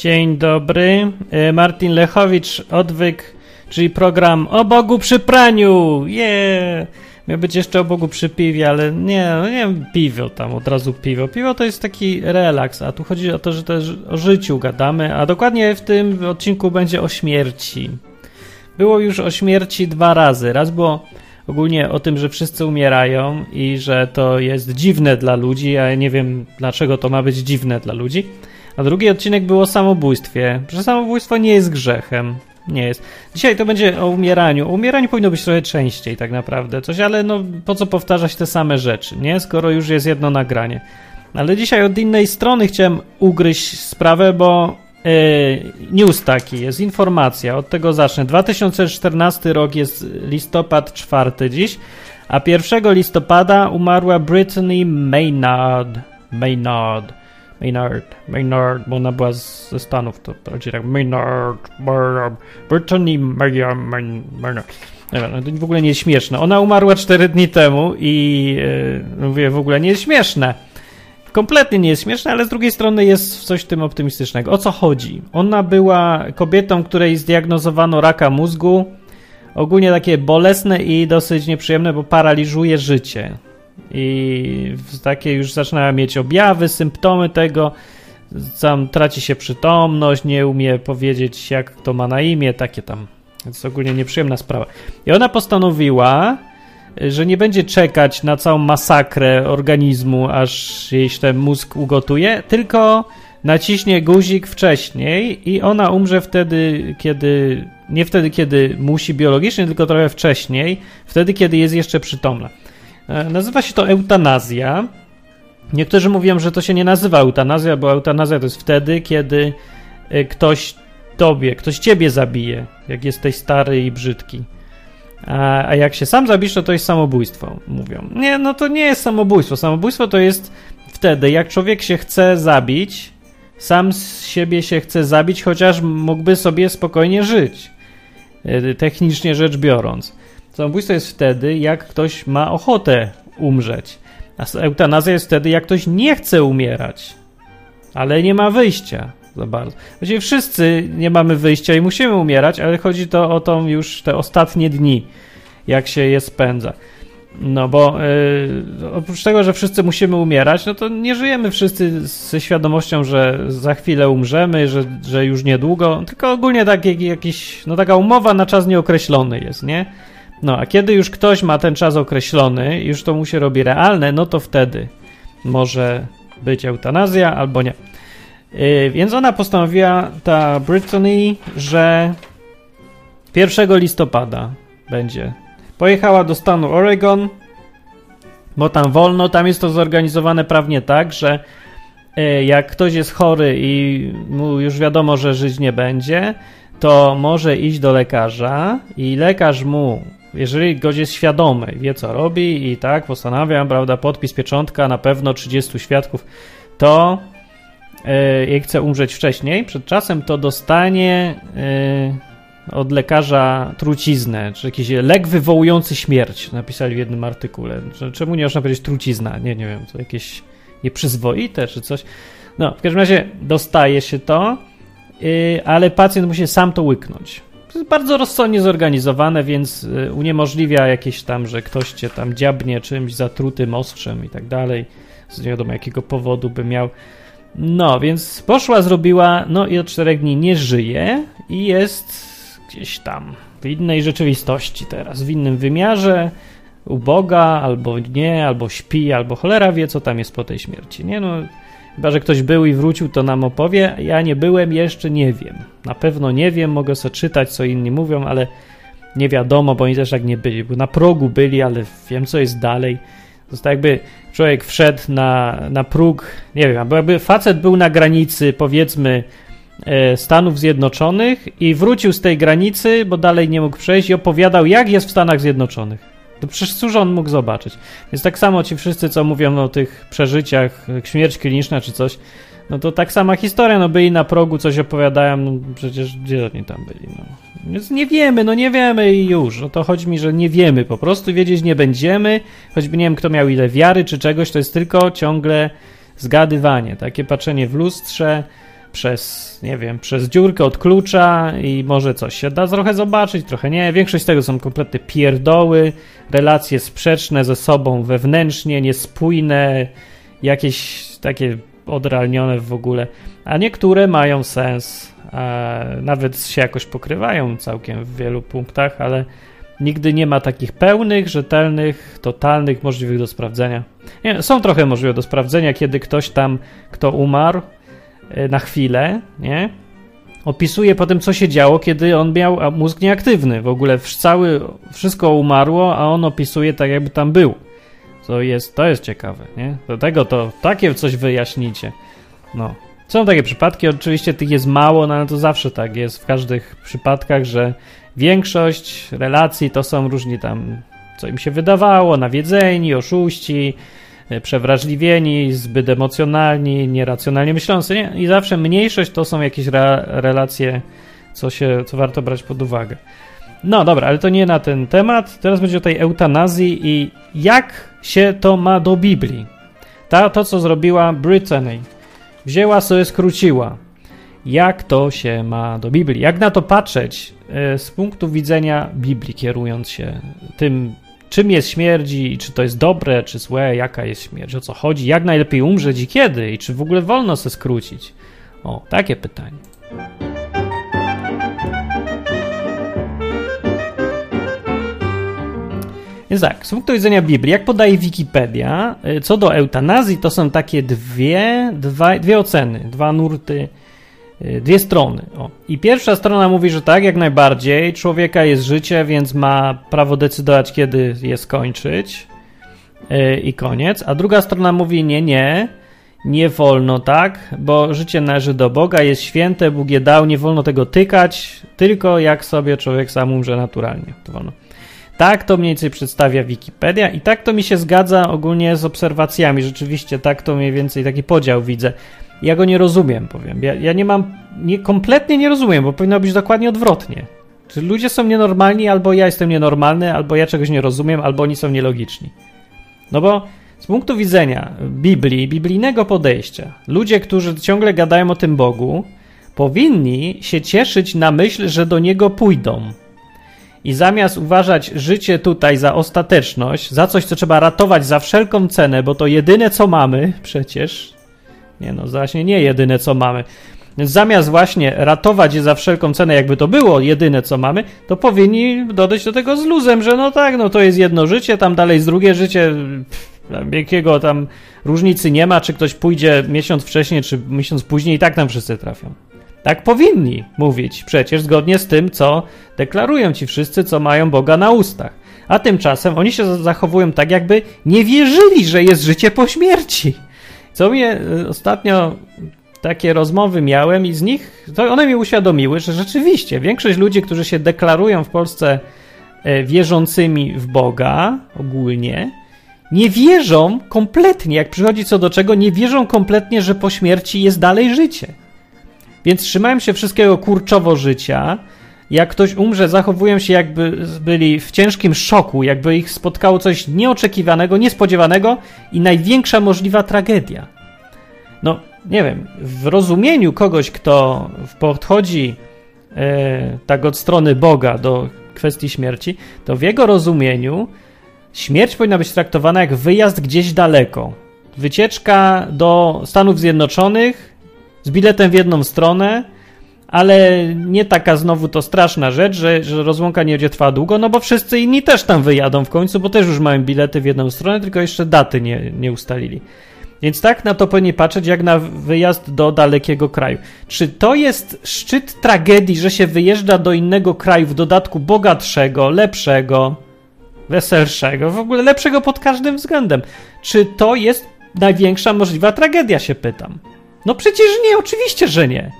Dzień dobry. E, Martin Lechowicz, odwyk, czyli program o Bogu przy praniu. Yeah. Miał być jeszcze o Bogu przy piwie, ale nie, no nie piwo tam, od razu piwo. Piwo to jest taki relaks, a tu chodzi o to, że też o życiu gadamy, a dokładnie w tym odcinku będzie o śmierci. Było już o śmierci dwa razy. Raz było ogólnie o tym, że wszyscy umierają i że to jest dziwne dla ludzi, a ja nie wiem dlaczego to ma być dziwne dla ludzi. A drugi odcinek był o samobójstwie, że samobójstwo nie jest grzechem. Nie jest. Dzisiaj to będzie o umieraniu. O umieraniu powinno być trochę częściej, tak naprawdę. Coś, ale no po co powtarzać te same rzeczy, nie? Skoro już jest jedno nagranie. Ale dzisiaj od innej strony chciałem ugryźć sprawę, bo yy, news taki jest, informacja. Od tego zacznę. 2014 rok jest listopad 4 dziś, a 1 listopada umarła Brittany Maynard. Maynard. Maynard, Maynard, bo ona była ze Stanów, to bardziej tak Maynard, Maynard Brittany Maynard, Maynard. No to w ogóle nie jest śmieszne. Ona umarła 4 dni temu i yy, mówię, w ogóle nie jest śmieszne. Kompletnie nie jest śmieszne, ale z drugiej strony jest coś w tym optymistycznego. O co chodzi? Ona była kobietą, której zdiagnozowano raka mózgu. Ogólnie takie bolesne i dosyć nieprzyjemne, bo paraliżuje życie i takie już zaczyna mieć objawy, symptomy tego, sam traci się przytomność, nie umie powiedzieć jak to ma na imię, takie tam. Więc ogólnie nieprzyjemna sprawa. I ona postanowiła, że nie będzie czekać na całą masakrę organizmu, aż jej ten mózg ugotuje, tylko naciśnie guzik wcześniej i ona umrze wtedy, kiedy. Nie wtedy, kiedy musi biologicznie, tylko trochę wcześniej, wtedy, kiedy jest jeszcze przytomna. E, nazywa się to eutanazja. Niektórzy mówią, że to się nie nazywa eutanazja, bo eutanazja to jest wtedy, kiedy e, ktoś tobie, ktoś ciebie zabije, jak jesteś stary i brzydki. A, a jak się sam zabisz, to to jest samobójstwo, mówią. Nie, no to nie jest samobójstwo. Samobójstwo to jest wtedy, jak człowiek się chce zabić, sam z siebie się chce zabić, chociaż mógłby sobie spokojnie żyć. E, technicznie rzecz biorąc. Samobójstwo jest wtedy, jak ktoś ma ochotę umrzeć. A eutanazja jest wtedy, jak ktoś nie chce umierać, ale nie ma wyjścia za bardzo. Właściwie wszyscy nie mamy wyjścia i musimy umierać, ale chodzi to o tą już te ostatnie dni, jak się je spędza. No bo yy, oprócz tego, że wszyscy musimy umierać, no to nie żyjemy wszyscy ze świadomością, że za chwilę umrzemy, że, że już niedługo, tylko ogólnie tak, jak, jakiś, no taka umowa na czas nieokreślony jest, nie? No, a kiedy już ktoś ma ten czas określony, już to mu się robi realne, no to wtedy może być eutanazja albo nie. Yy, więc ona postanowiła, ta Brittany, że 1 listopada będzie. Pojechała do stanu Oregon, bo tam wolno, tam jest to zorganizowane prawnie tak, że yy, jak ktoś jest chory i mu już wiadomo, że żyć nie będzie, to może iść do lekarza i lekarz mu jeżeli gość jest świadomy, wie co robi i tak postanawiam, prawda, podpis, pieczątka, na pewno 30 świadków, to yy, jak chce umrzeć wcześniej, przed czasem, to dostanie yy, od lekarza truciznę, czy jakiś lek wywołujący śmierć, napisali w jednym artykule. Czemu nie można powiedzieć trucizna? Nie, nie wiem, to jakieś nieprzyzwoite czy coś. No, w każdym razie dostaje się to, yy, ale pacjent musi sam to łyknąć. Jest bardzo rozsądnie zorganizowane, więc y, uniemożliwia jakieś tam, że ktoś cię tam dziabnie czymś zatrutym ostrzem i tak dalej. Z nie wiadomo jakiego powodu by miał. No, więc poszła, zrobiła, no i od czterech dni nie żyje i jest gdzieś tam w innej rzeczywistości teraz, w innym wymiarze, u Boga, albo nie, albo śpi, albo cholera wie, co tam jest po tej śmierci. Nie no, Chyba, że ktoś był i wrócił, to nam opowie. Ja nie byłem, jeszcze nie wiem. Na pewno nie wiem, mogę sobie czytać, co inni mówią, ale nie wiadomo, bo oni też tak nie byli. Bo na progu byli, ale wiem, co jest dalej. To jest tak jakby człowiek wszedł na, na próg, nie wiem, bo jakby facet był na granicy, powiedzmy, e, Stanów Zjednoczonych i wrócił z tej granicy, bo dalej nie mógł przejść i opowiadał, jak jest w Stanach Zjednoczonych. To przecież cóż on mógł zobaczyć? Więc tak samo ci wszyscy, co mówią o tych przeżyciach, śmierć kliniczna czy coś, no to tak sama historia, no byli na progu, coś opowiadają, no przecież gdzie oni tam byli, no. Więc nie wiemy, no nie wiemy i już. No to chodzi mi, że nie wiemy, po prostu wiedzieć nie będziemy, choćby nie wiem, kto miał ile wiary czy czegoś, to jest tylko ciągle zgadywanie, takie patrzenie w lustrze, przez, nie wiem, przez dziurkę od klucza i może coś się da trochę zobaczyć, trochę nie. Większość z tego są kompletne pierdoły, relacje sprzeczne ze sobą wewnętrznie, niespójne, jakieś takie odrealnione w ogóle, a niektóre mają sens, nawet się jakoś pokrywają całkiem w wielu punktach, ale nigdy nie ma takich pełnych, rzetelnych, totalnych, możliwych do sprawdzenia. Nie, są trochę możliwe do sprawdzenia, kiedy ktoś tam, kto umarł na chwilę, nie? Opisuje potem, co się działo, kiedy on miał mózg nieaktywny. W ogóle cały, wszystko umarło, a on opisuje tak, jakby tam był. To jest, to jest ciekawe, nie? Do tego to takie coś wyjaśnicie. No. Są takie przypadki, oczywiście tych jest mało, no ale to zawsze tak jest w każdych przypadkach, że większość relacji to są różni tam, co im się wydawało, nawiedzeni, oszuści, e, przewrażliwieni, zbyt emocjonalni, nieracjonalnie myślący, nie? I zawsze mniejszość to są jakieś re relacje, co, się, co warto brać pod uwagę. No dobra, ale to nie na ten temat. Teraz będzie o tej eutanazji i jak się to ma do Biblii. Ta, to, co zrobiła Brittany. Wzięła sobie, skróciła. Jak to się ma do Biblii? Jak na to patrzeć e, z punktu widzenia Biblii, kierując się tym, czym jest śmierć i czy to jest dobre, czy złe, jaka jest śmierć, o co chodzi, jak najlepiej umrzeć i kiedy, i czy w ogóle wolno se skrócić? O, takie pytanie. Więc tak, z punktu widzenia Biblii, jak podaje Wikipedia, y, co do eutanazji, to są takie dwie, dwa, dwie oceny, dwa nurty, dwie strony. O. I pierwsza strona mówi, że tak, jak najbardziej, człowieka jest życie, więc ma prawo decydować, kiedy je skończyć yy, i koniec. A druga strona mówi, nie, nie, nie wolno tak, bo życie należy do Boga, jest święte, Bóg je dał, nie wolno tego tykać, tylko jak sobie człowiek sam umrze naturalnie. To wolno. Tak to mniej więcej przedstawia Wikipedia i tak to mi się zgadza ogólnie z obserwacjami. Rzeczywiście tak to mniej więcej taki podział widzę. Ja go nie rozumiem, powiem. Ja, ja nie mam, nie, kompletnie nie rozumiem, bo powinno być dokładnie odwrotnie. Czy ludzie są nienormalni, albo ja jestem nienormalny, albo ja czegoś nie rozumiem, albo oni są nielogiczni. No bo z punktu widzenia Biblii, biblijnego podejścia, ludzie, którzy ciągle gadają o tym Bogu, powinni się cieszyć na myśl, że do niego pójdą i zamiast uważać życie tutaj za ostateczność, za coś, co trzeba ratować za wszelką cenę, bo to jedyne, co mamy przecież, nie no, właśnie nie jedyne, co mamy, więc zamiast właśnie ratować je za wszelką cenę, jakby to było jedyne, co mamy, to powinni dodać do tego z luzem, że no tak, no to jest jedno życie, tam dalej jest drugie życie, jakiego tam różnicy nie ma, czy ktoś pójdzie miesiąc wcześniej, czy miesiąc później i tak tam wszyscy trafią. Tak powinni mówić, przecież zgodnie z tym, co deklarują ci wszyscy, co mają Boga na ustach. A tymczasem oni się zachowują tak, jakby nie wierzyli, że jest życie po śmierci. Co mnie y, ostatnio takie rozmowy miałem i z nich, to one mi uświadomiły, że rzeczywiście większość ludzi, którzy się deklarują w Polsce e, wierzącymi w Boga ogólnie, nie wierzą kompletnie, jak przychodzi co do czego, nie wierzą kompletnie, że po śmierci jest dalej życie. Więc trzymają się wszystkiego kurczowo życia. Jak ktoś umrze, zachowują się jakby byli w ciężkim szoku, jakby ich spotkało coś nieoczekiwanego, niespodziewanego i największa możliwa tragedia. No, nie wiem, w rozumieniu kogoś, kto podchodzi e, tak od strony Boga do kwestii śmierci, to w jego rozumieniu śmierć powinna być traktowana jak wyjazd gdzieś daleko. Wycieczka do Stanów Zjednoczonych, z biletem w jedną stronę, ale nie taka znowu to straszna rzecz, że, że rozłąka nie będzie trwała długo, no bo wszyscy inni też tam wyjadą w końcu, bo też już mają bilety w jedną stronę, tylko jeszcze daty nie, nie ustalili. Więc tak na to powinni patrzeć jak na wyjazd do dalekiego kraju. Czy to jest szczyt tragedii, że się wyjeżdża do innego kraju, w dodatku bogatszego, lepszego, weselszego, w ogóle lepszego pod każdym względem? Czy to jest największa możliwa tragedia, się pytam. No przecież nie, oczywiście, że nie.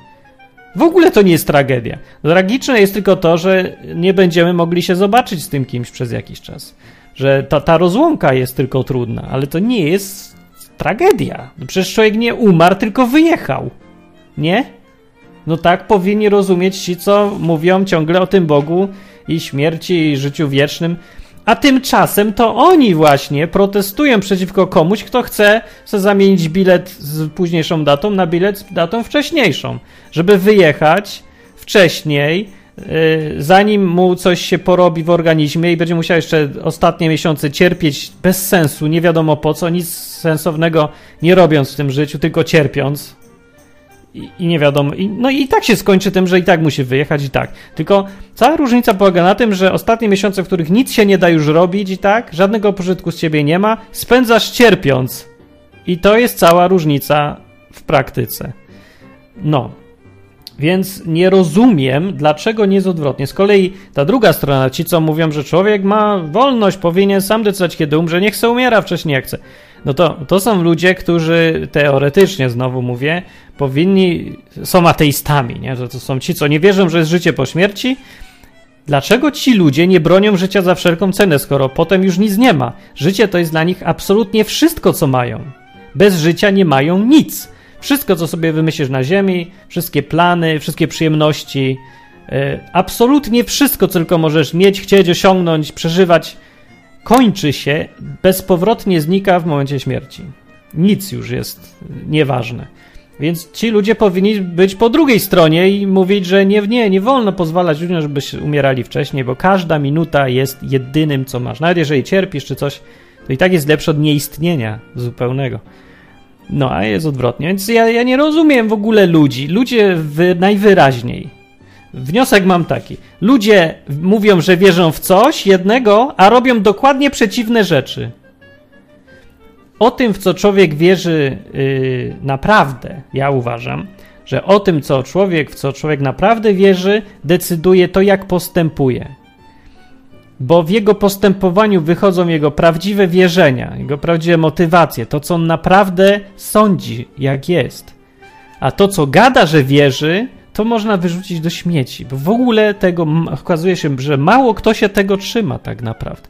W ogóle to nie jest tragedia. Tragiczne jest tylko to, że nie będziemy mogli się zobaczyć z tym kimś przez jakiś czas. Że ta, ta rozłąka jest tylko trudna, ale to nie jest tragedia. No przecież człowiek nie umarł, tylko wyjechał. Nie? No tak powinni rozumieć ci, co mówią ciągle o tym Bogu i śmierci i życiu wiecznym. A tymczasem to oni właśnie protestują przeciwko komuś, kto chce zamienić bilet z późniejszą datą na bilet z datą wcześniejszą, żeby wyjechać wcześniej, yy, zanim mu coś się porobi w organizmie i będzie musiał jeszcze ostatnie miesiące cierpieć bez sensu, nie wiadomo po co, nic sensownego nie robiąc w tym życiu, tylko cierpiąc, i, i nie wiadomo. I, no i tak się skończy tym, że i tak musi wyjechać i tak. Tylko cała różnica polega na tym, że ostatnie miesiące, w których nic się nie da już robić i tak, żadnego pożytku z ciebie nie ma, spędzasz cierpiąc. I to jest cała różnica w praktyce. No. Więc nie rozumiem, dlaczego nie jest odwrotnie. Z kolei ta druga strona, ci co mówią, że człowiek ma wolność, powinien sam decydować, kiedy umrze, niech se umiera wcześniej jak chce. No to, to są ludzie, którzy teoretycznie, znowu mówię, powinni, są ateistami, nie? że to są ci, co nie wierzą, że jest życie po śmierci. Dlaczego ci ludzie nie bronią życia za wszelką cenę, skoro potem już nic nie ma? Życie to jest dla nich absolutnie wszystko, co mają. Bez życia nie mają nic. Wszystko, co sobie wymyślisz na ziemi, wszystkie plany, wszystkie przyjemności, yy, absolutnie wszystko, co tylko możesz mieć, chcieć, osiągnąć, przeżywać, kończy się, bezpowrotnie znika w momencie śmierci. Nic już jest nieważne. Więc ci ludzie powinni być po drugiej stronie i mówić, że nie, nie, nie wolno pozwalać ludziom, żeby umierali wcześniej, bo każda minuta jest jedynym, co masz. Nawet jeżeli cierpisz czy coś, to i tak jest lepsze od nieistnienia zupełnego. No, a jest odwrotnie. Więc ja, ja nie rozumiem w ogóle ludzi. Ludzie wy, najwyraźniej. Wniosek mam taki. Ludzie mówią, że wierzą w coś jednego, a robią dokładnie przeciwne rzeczy o tym, w co człowiek wierzy yy, naprawdę, ja uważam, że o tym, co człowiek, w co człowiek naprawdę wierzy, decyduje to, jak postępuje. Bo w jego postępowaniu wychodzą jego prawdziwe wierzenia, jego prawdziwe motywacje, to, co on naprawdę sądzi, jak jest. A to, co gada, że wierzy, to można wyrzucić do śmieci, bo w ogóle tego okazuje się, że mało kto się tego trzyma tak naprawdę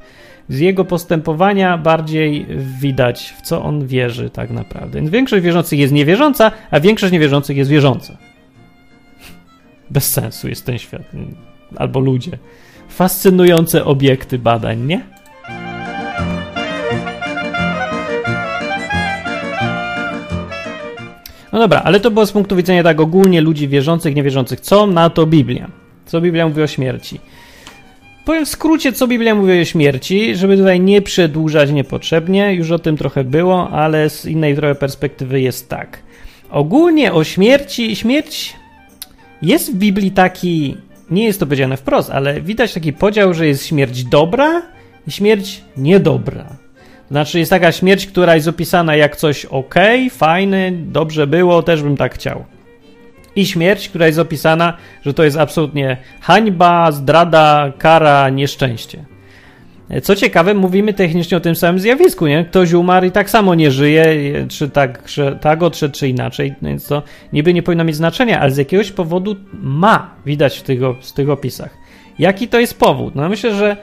z jego postępowania bardziej widać, w co on wierzy tak naprawdę. Większość wierzących jest niewierząca, a większość niewierzących jest wierząca. Bez sensu jest ten świat. Albo ludzie. Fascynujące obiekty badań, nie? No dobra, ale to było z punktu widzenia tak ogólnie ludzi wierzących, niewierzących. Co na to Biblia? Co Biblia mówi o śmierci? Powiem w skrócie, co Biblia mówi o śmierci, żeby tutaj nie przedłużać niepotrzebnie. Już o tym trochę było, ale z innej trochę perspektywy jest tak. Ogólnie o śmierci, śmierć jest w Biblii taki, nie jest to powiedziane wprost, ale widać taki podział, że jest śmierć dobra i śmierć niedobra. Znaczy jest taka śmierć, która jest opisana jak coś ok, fajny, dobrze było, też bym tak chciał i śmierć, która jest opisana, że to jest absolutnie hańba, zdrada, kara, nieszczęście. Co ciekawe, mówimy technicznie o tym samym zjawisku, nie? Ktoś umarł i tak samo nie żyje, czy tak, że tak odszedł, czy inaczej, no więc to niby nie powinno mieć znaczenia, ale z jakiegoś powodu ma, widać w tych, w tych opisach. Jaki to jest powód? No myślę, że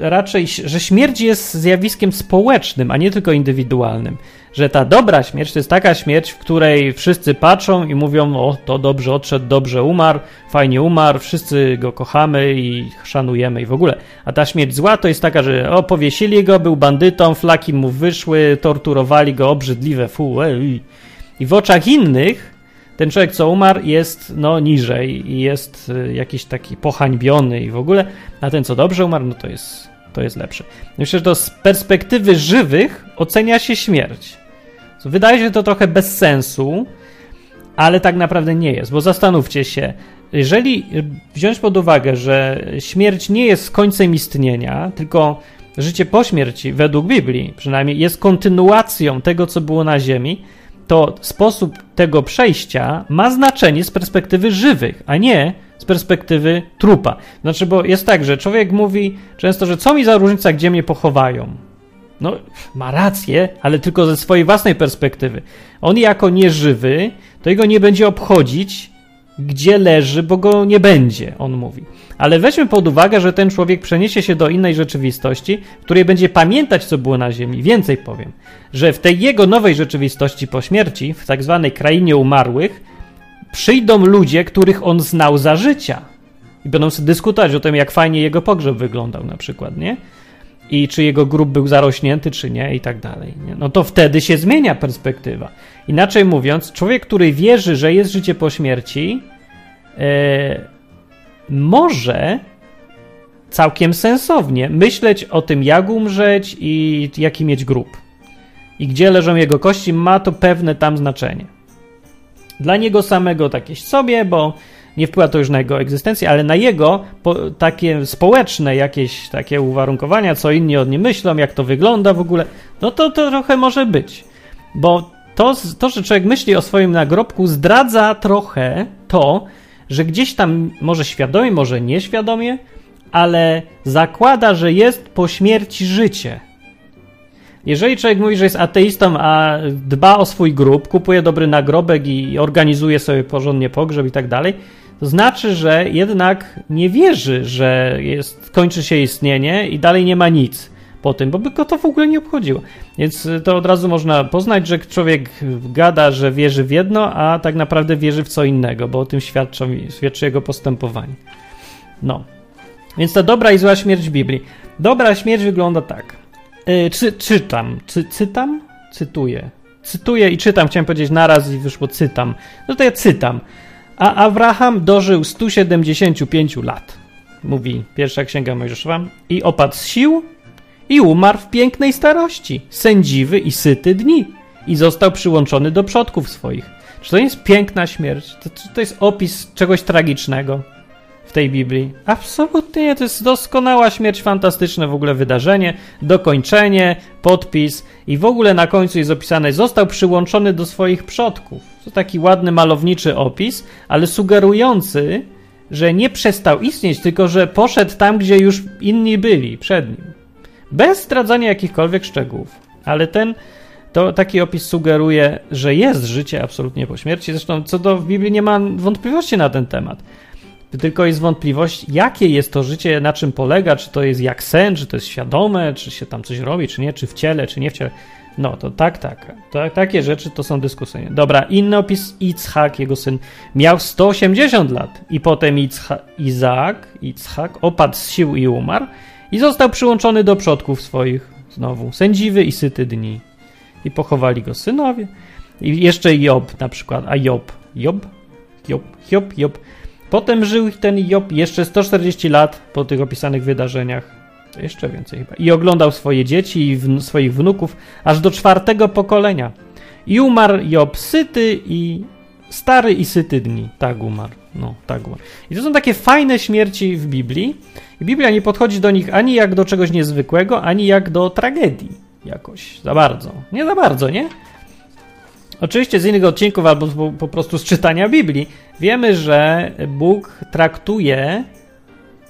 raczej, że śmierć jest zjawiskiem społecznym, a nie tylko indywidualnym. Że ta dobra śmierć to jest taka śmierć, w której wszyscy patrzą i mówią: O, to dobrze odszedł, dobrze umarł, fajnie umarł, wszyscy go kochamy i szanujemy i w ogóle. A ta śmierć zła to jest taka, że o, powiesili go, był bandytą, flaki mu wyszły, torturowali go, obrzydliwe, fu, ej. I w oczach innych ten człowiek, co umarł, jest no niżej i jest y, jakiś taki pohańbiony i w ogóle, a ten, co dobrze umarł, no to jest, to jest lepsze. Myślę, że to z perspektywy żywych ocenia się śmierć. Wydaje się to trochę bez sensu, ale tak naprawdę nie jest, bo zastanówcie się, jeżeli wziąć pod uwagę, że śmierć nie jest końcem istnienia, tylko życie po śmierci, według Biblii przynajmniej, jest kontynuacją tego, co było na Ziemi, to sposób tego przejścia ma znaczenie z perspektywy żywych, a nie z perspektywy trupa. Znaczy, bo jest tak, że człowiek mówi często, że co mi za różnica, gdzie mnie pochowają. No, ma rację, ale tylko ze swojej własnej perspektywy. On jako nieżywy, to jego nie będzie obchodzić, gdzie leży, bo go nie będzie, on mówi. Ale weźmy pod uwagę, że ten człowiek przeniesie się do innej rzeczywistości, w której będzie pamiętać, co było na Ziemi. Więcej powiem, że w tej jego nowej rzeczywistości po śmierci, w tak zwanej krainie umarłych, przyjdą ludzie, których on znał za życia. I będą sobie dyskutować o tym, jak fajnie jego pogrzeb wyglądał, na przykład, nie? I czy jego grób był zarośnięty, czy nie, i tak dalej. Nie? No to wtedy się zmienia perspektywa. Inaczej mówiąc, człowiek, który wierzy, że jest życie po śmierci, e, może całkiem sensownie myśleć o tym, jak umrzeć i jaki mieć grób. I gdzie leżą jego kości, ma to pewne tam znaczenie. Dla niego samego takieś sobie, bo nie wpływa to już na jego egzystencję, ale na jego po, takie społeczne jakieś takie uwarunkowania, co inni o nim myślą, jak to wygląda w ogóle, no to, to trochę może być. Bo to, to, że człowiek myśli o swoim nagrobku, zdradza trochę to, że gdzieś tam, może świadomie, może nieświadomie, ale zakłada, że jest po śmierci życie. Jeżeli człowiek mówi, że jest ateistą, a dba o swój grób, kupuje dobry nagrobek i organizuje sobie porządnie pogrzeb i tak dalej, to znaczy, że jednak nie wierzy, że jest, kończy się istnienie i dalej nie ma nic po tym, bo by go to w ogóle nie obchodziło. Więc to od razu można poznać, że człowiek gada, że wierzy w jedno, a tak naprawdę wierzy w co innego, bo o tym świadczy, świadczy jego postępowanie. No. Więc ta dobra i zła śmierć Biblii. Dobra śmierć wygląda tak. Yy, czy, czytam. Czy, cytam? Cytuję. Cytuję i czytam. Chciałem powiedzieć naraz i wyszło cytam. No to ja cytam. A Abraham dożył 175 lat. Mówi pierwsza księga Mojżeszowa. I opadł z sił i umarł w pięknej starości, sędziwy i syty dni. I został przyłączony do przodków swoich. Czy to nie jest piękna śmierć? To, to jest opis czegoś tragicznego w tej Biblii? Absolutnie nie. To jest doskonała śmierć, fantastyczne w ogóle wydarzenie, dokończenie, podpis i w ogóle na końcu jest opisane, został przyłączony do swoich przodków. To taki ładny, malowniczy opis, ale sugerujący, że nie przestał istnieć, tylko że poszedł tam, gdzie już inni byli przed nim. Bez zdradzania jakichkolwiek szczegółów. Ale ten to taki opis sugeruje, że jest życie absolutnie po śmierci. Zresztą co do w Biblii nie ma wątpliwości na ten temat. Tylko jest wątpliwość, jakie jest to życie, na czym polega, czy to jest jak sen, czy to jest świadome, czy się tam coś robi, czy nie, czy w ciele, czy nie w ciele. No to tak, tak. To, takie rzeczy to są dyskusyjne. Dobra, inny opis Itzhak, jego syn, miał 180 lat i potem Itzha, Izaak, Itzhak opadł z sił i umarł i został przyłączony do przodków swoich znowu. Sędziwy i syty dni. I pochowali go synowie. I jeszcze Job na przykład. A Job? Job? Job, Job, Job. Potem żył ten Job jeszcze 140 lat po tych opisanych wydarzeniach. Jeszcze więcej chyba. I oglądał swoje dzieci i swoich wnuków aż do czwartego pokolenia. I umarł Job syty i stary i syty dni. Tak umarł. No, tak umarł. I to są takie fajne śmierci w Biblii. I Biblia nie podchodzi do nich ani jak do czegoś niezwykłego, ani jak do tragedii jakoś. Za bardzo. Nie za bardzo, nie? Oczywiście z innych odcinków albo po, prostu z czytania Biblii wiemy, że Bóg traktuje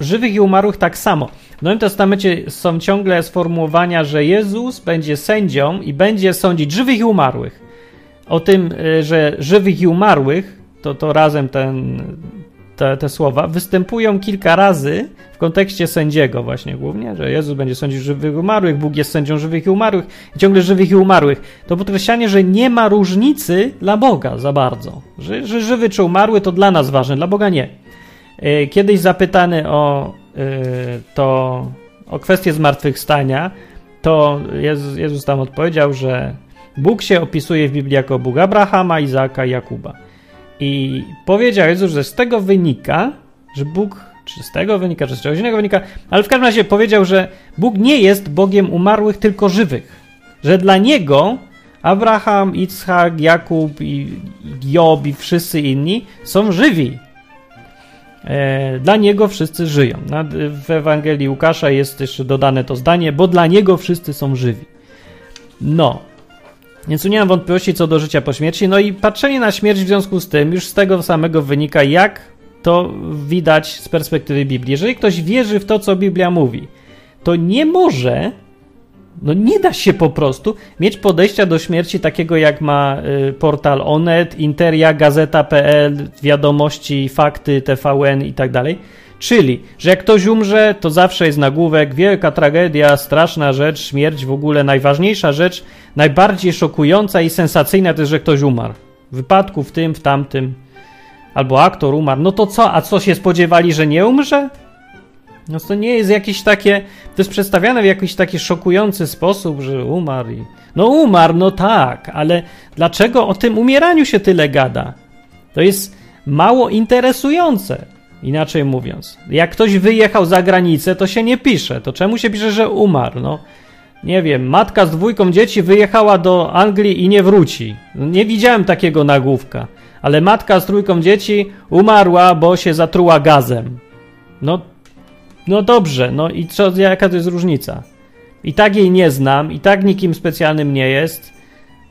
żywych i umarłych tak samo. W Nowym Testamencie są ciągle sformułowania, że Jezus będzie sędzią i będzie sądzić żywych i umarłych. O tym, y, że żywych i umarłych, to, to razem ten, te, te słowa występują kilka razy w kontekście sędziego właśnie głównie, że Jezus będzie sądził żywych i umarłych, Bóg jest sędzią żywych i umarłych i ciągle żywych i umarłych. To podkreślanie, że nie ma różnicy dla Boga za bardzo. Że, że żywy czy umarły to dla nas ważne, dla Boga nie. E, kiedyś zapytany o e, to, o kwestię zmartwychwstania, to Jezus, Jezus tam odpowiedział, że Bóg się opisuje w Biblii jako Bóg Abrahama, Izaaka i Jakuba. I powiedział Jezus, że z tego wynika, że Bóg, czy z tego wynika, czy z czegoś innego wynika, ale w każdym razie powiedział, że Bóg nie jest Bogiem umarłych, tylko żywych. Że dla Niego Abraham, Itzhak, Jakub i Job i wszyscy inni są żywi. E, dla Niego wszyscy żyją. W Ewangelii Łukasza jest jeszcze dodane to zdanie, bo dla Niego wszyscy są żywi. No, więc tu nie mam wątpliwości co do życia po śmierci. No i patrzenie na śmierć w związku z tym już z tego samego wynika, jak to widać z perspektywy Biblii. Jeżeli ktoś wierzy w to, co Biblia mówi, to nie może, no nie da się po prostu mieć podejścia do śmierci takiego, jak ma y, portal Onet, Interia, Gazeta.pl, Wiadomości, Fakty, TVN i tak dalej Czyli, że jak ktoś umrze, to zawsze jest nagłówek, wielka tragedia, straszna rzecz, śmierć w ogóle, najważniejsza rzecz, najbardziej szokująca i sensacyjna to jest, że ktoś umarł. W wypadku w tym, w tamtym, albo aktor umarł. No to co, a co się spodziewali, że nie umrze? No to nie jest jakieś takie, to jest przedstawiane w jakiś taki szokujący sposób, że umarł i... No umarł, no tak, ale dlaczego o tym umieraniu się tyle gada? To jest mało interesujące, inaczej mówiąc. Jak ktoś wyjechał za granicę, to się nie pisze. To czemu się pisze, że umarł? No, nie wiem, matka z dwójką dzieci wyjechała do Anglii i nie wróci. Nie widziałem takiego nagłówka. Ale matka z trójką dzieci umarła, bo się zatruła gazem. No, no dobrze, no i co, jaka to jest różnica? I tak jej nie znam, i tak nikim specjalnym nie jest.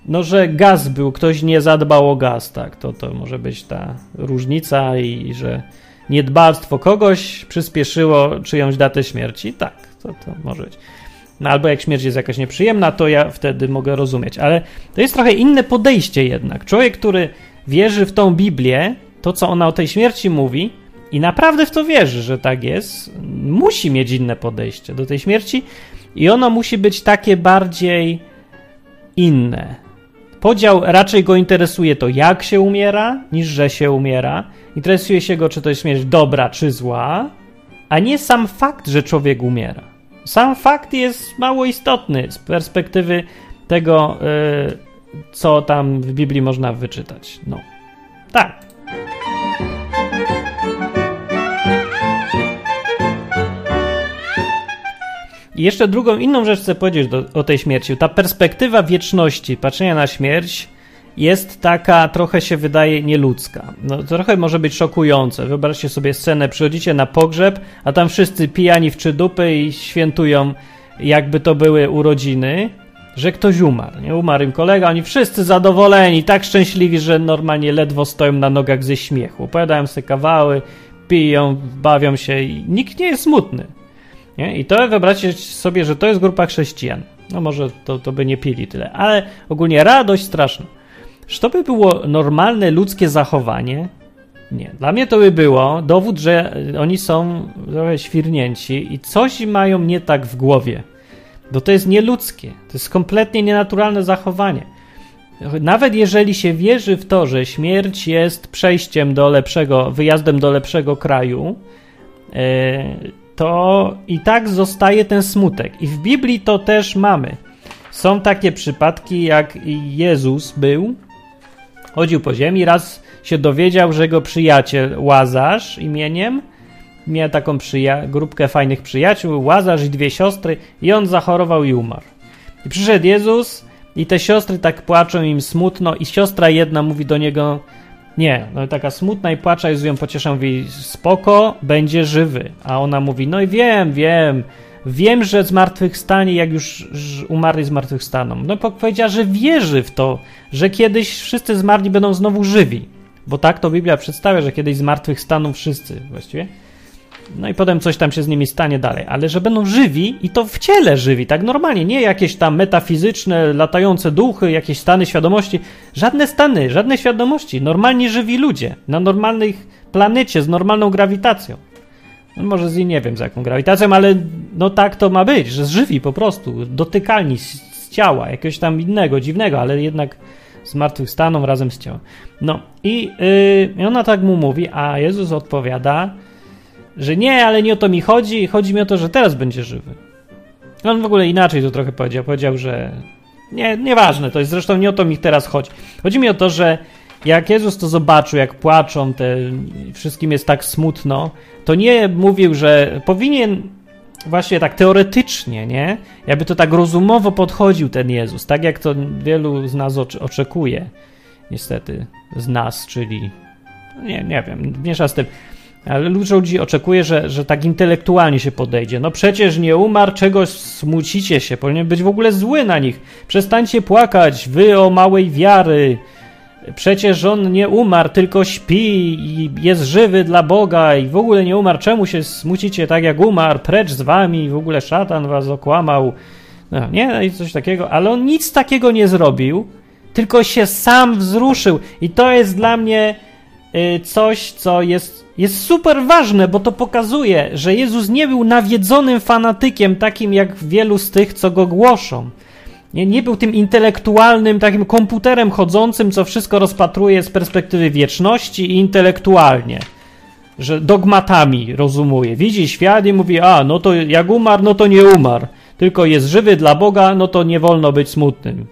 No, że gaz był, ktoś nie zadbał o gaz, tak, to, to może być ta różnica i, i że niedbalstwo kogoś przyspieszyło czyjąś datę śmierci. Tak, to, to może być. No albo jak śmierć jest jakaś nieprzyjemna, to ja wtedy mogę rozumieć. Ale to jest trochę inne podejście jednak. Człowiek, który wierzy w tą Biblię, to co ona o tej śmierci mówi, i naprawdę w to wierzy, że tak jest, musi mieć inne podejście do tej śmierci i ono musi być takie bardziej inne. Podział raczej go interesuje to, jak się umiera, niż że się umiera. Interesuje się go, czy to jest śmierć dobra, czy zła, a nie sam fakt, że człowiek umiera. Sam fakt jest mało istotny z perspektywy tego, yy, co tam w Biblii można wyczytać. No, tak. I jeszcze drugą, inną rzecz chcę powiedzieć do, o tej śmierci. Ta perspektywa wieczności, patrzenia na śmierć jest taka, trochę się wydaje nieludzka. No, trochę może być szokujące. Wyobraźcie sobie scenę, przychodzicie na pogrzeb, a tam wszyscy pijani w trzy dupy i świętują, jakby to były urodziny, że ktoś umarł. Nie umarł im kolega, oni wszyscy zadowoleni, tak szczęśliwi, że normalnie ledwo stoją na nogach ze śmiechu. Opowiadają sobie kawały, piją, bawią się i nikt nie jest smutny. Nie? I to wyobraźcie sobie, że to jest grupa chrześcijan. No może to, to by nie pili tyle, ale ogólnie radość straszna. Czy to by było normalne ludzkie zachowanie? Nie. Dla mnie to by było dowód, że oni są trochę świrnięci i coś mają nie tak w głowie. Bo to jest nieludzkie. To jest kompletnie nienaturalne zachowanie. Nawet jeżeli się wierzy w to, że śmierć jest przejściem do lepszego, wyjazdem do lepszego kraju, yy, to i tak zostaje ten smutek. I w Biblii to też mamy. Są takie przypadki, jak Jezus był, chodził po ziemi, raz się dowiedział, że jego przyjaciel Łazarz imieniem miał taką przyja- grupkę fajnych przyjaciół, Łazarz i dwie siostry, i on zachorował i umarł. I przyszedł Jezus, i te siostry tak płaczą im smutno, i siostra jedna mówi do niego: nie, no taka smutna i płacza, Jezus ją pociesza, mówi spoko, będzie żywy. A ona mówi, no i wiem, wiem, wiem, że zmartwychwstanie, jak już umarli zmartwychwstaną. No powiedziała, że wierzy w to, że kiedyś wszyscy zmarli będą znowu żywi. Bo tak to Biblia przedstawia, że kiedyś zmartwychwstaną wszyscy właściwie. No i potem coś tam się z nimi stanie dalej, ale że będą żywi i to w ciele żywi, tak normalnie, nie jakieś tam metafizyczne, latające duchy, jakieś stany świadomości, żadne stany, żadne świadomości, normalnie żywi ludzie, na normalnych planecie, z normalną grawitacją. No może z nie wiem z jaką grawitacją, ale no tak to ma być, że żywi po prostu, dotykalni z, z ciała, jakiegoś tam innego, dziwnego, ale jednak zmartwychwstaną razem z ciałem. No i yy, ona tak mu mówi, a Jezus odpowiada, że nie, ale nie o to mi chodzi, chodzi mi o to, że teraz będzie żywy. On w ogóle inaczej to trochę powiedział. Powiedział, że nie, nieważne, to jest zresztą nie o to mi teraz chodzi. Chodzi mi o to, że jak Jezus to zobaczył, jak płaczą, te, wszystkim jest tak smutno, to nie mówił, że powinien właśnie tak teoretycznie, nie? Jakby to tak rozumowo podchodził ten Jezus, tak jak to wielu z nas oczekuje, niestety, z nas, czyli nie, nie wiem, miesza z tym. Ale ludzi oczekuje, że, że tak intelektualnie się podejdzie. No przecież nie umarł, czegoś smucicie się, powinien być w ogóle zły na nich. Przestańcie płakać, wy o małej wiary. Przecież on nie umarł, tylko śpi i jest żywy dla Boga i w ogóle nie umarł. Czemu się smucicie tak jak umarł? Precz z wami, w ogóle szatan was okłamał. No, nie, no i coś takiego, ale on nic takiego nie zrobił, tylko się sam wzruszył. I to jest dla mnie coś, co jest jest super ważne, bo to pokazuje, że Jezus nie był nawiedzonym fanatykiem, takim jak wielu z tych, co go głoszą. Nie, nie był tym intelektualnym, takim komputerem chodzącym, co wszystko rozpatruje z perspektywy wieczności i intelektualnie. że dogmatami rozumuje. Widzi świat i mówi, a no to jak umarł, no to nie umarł. Tylko jest żywy dla Boga, no to nie wolno być smutnym.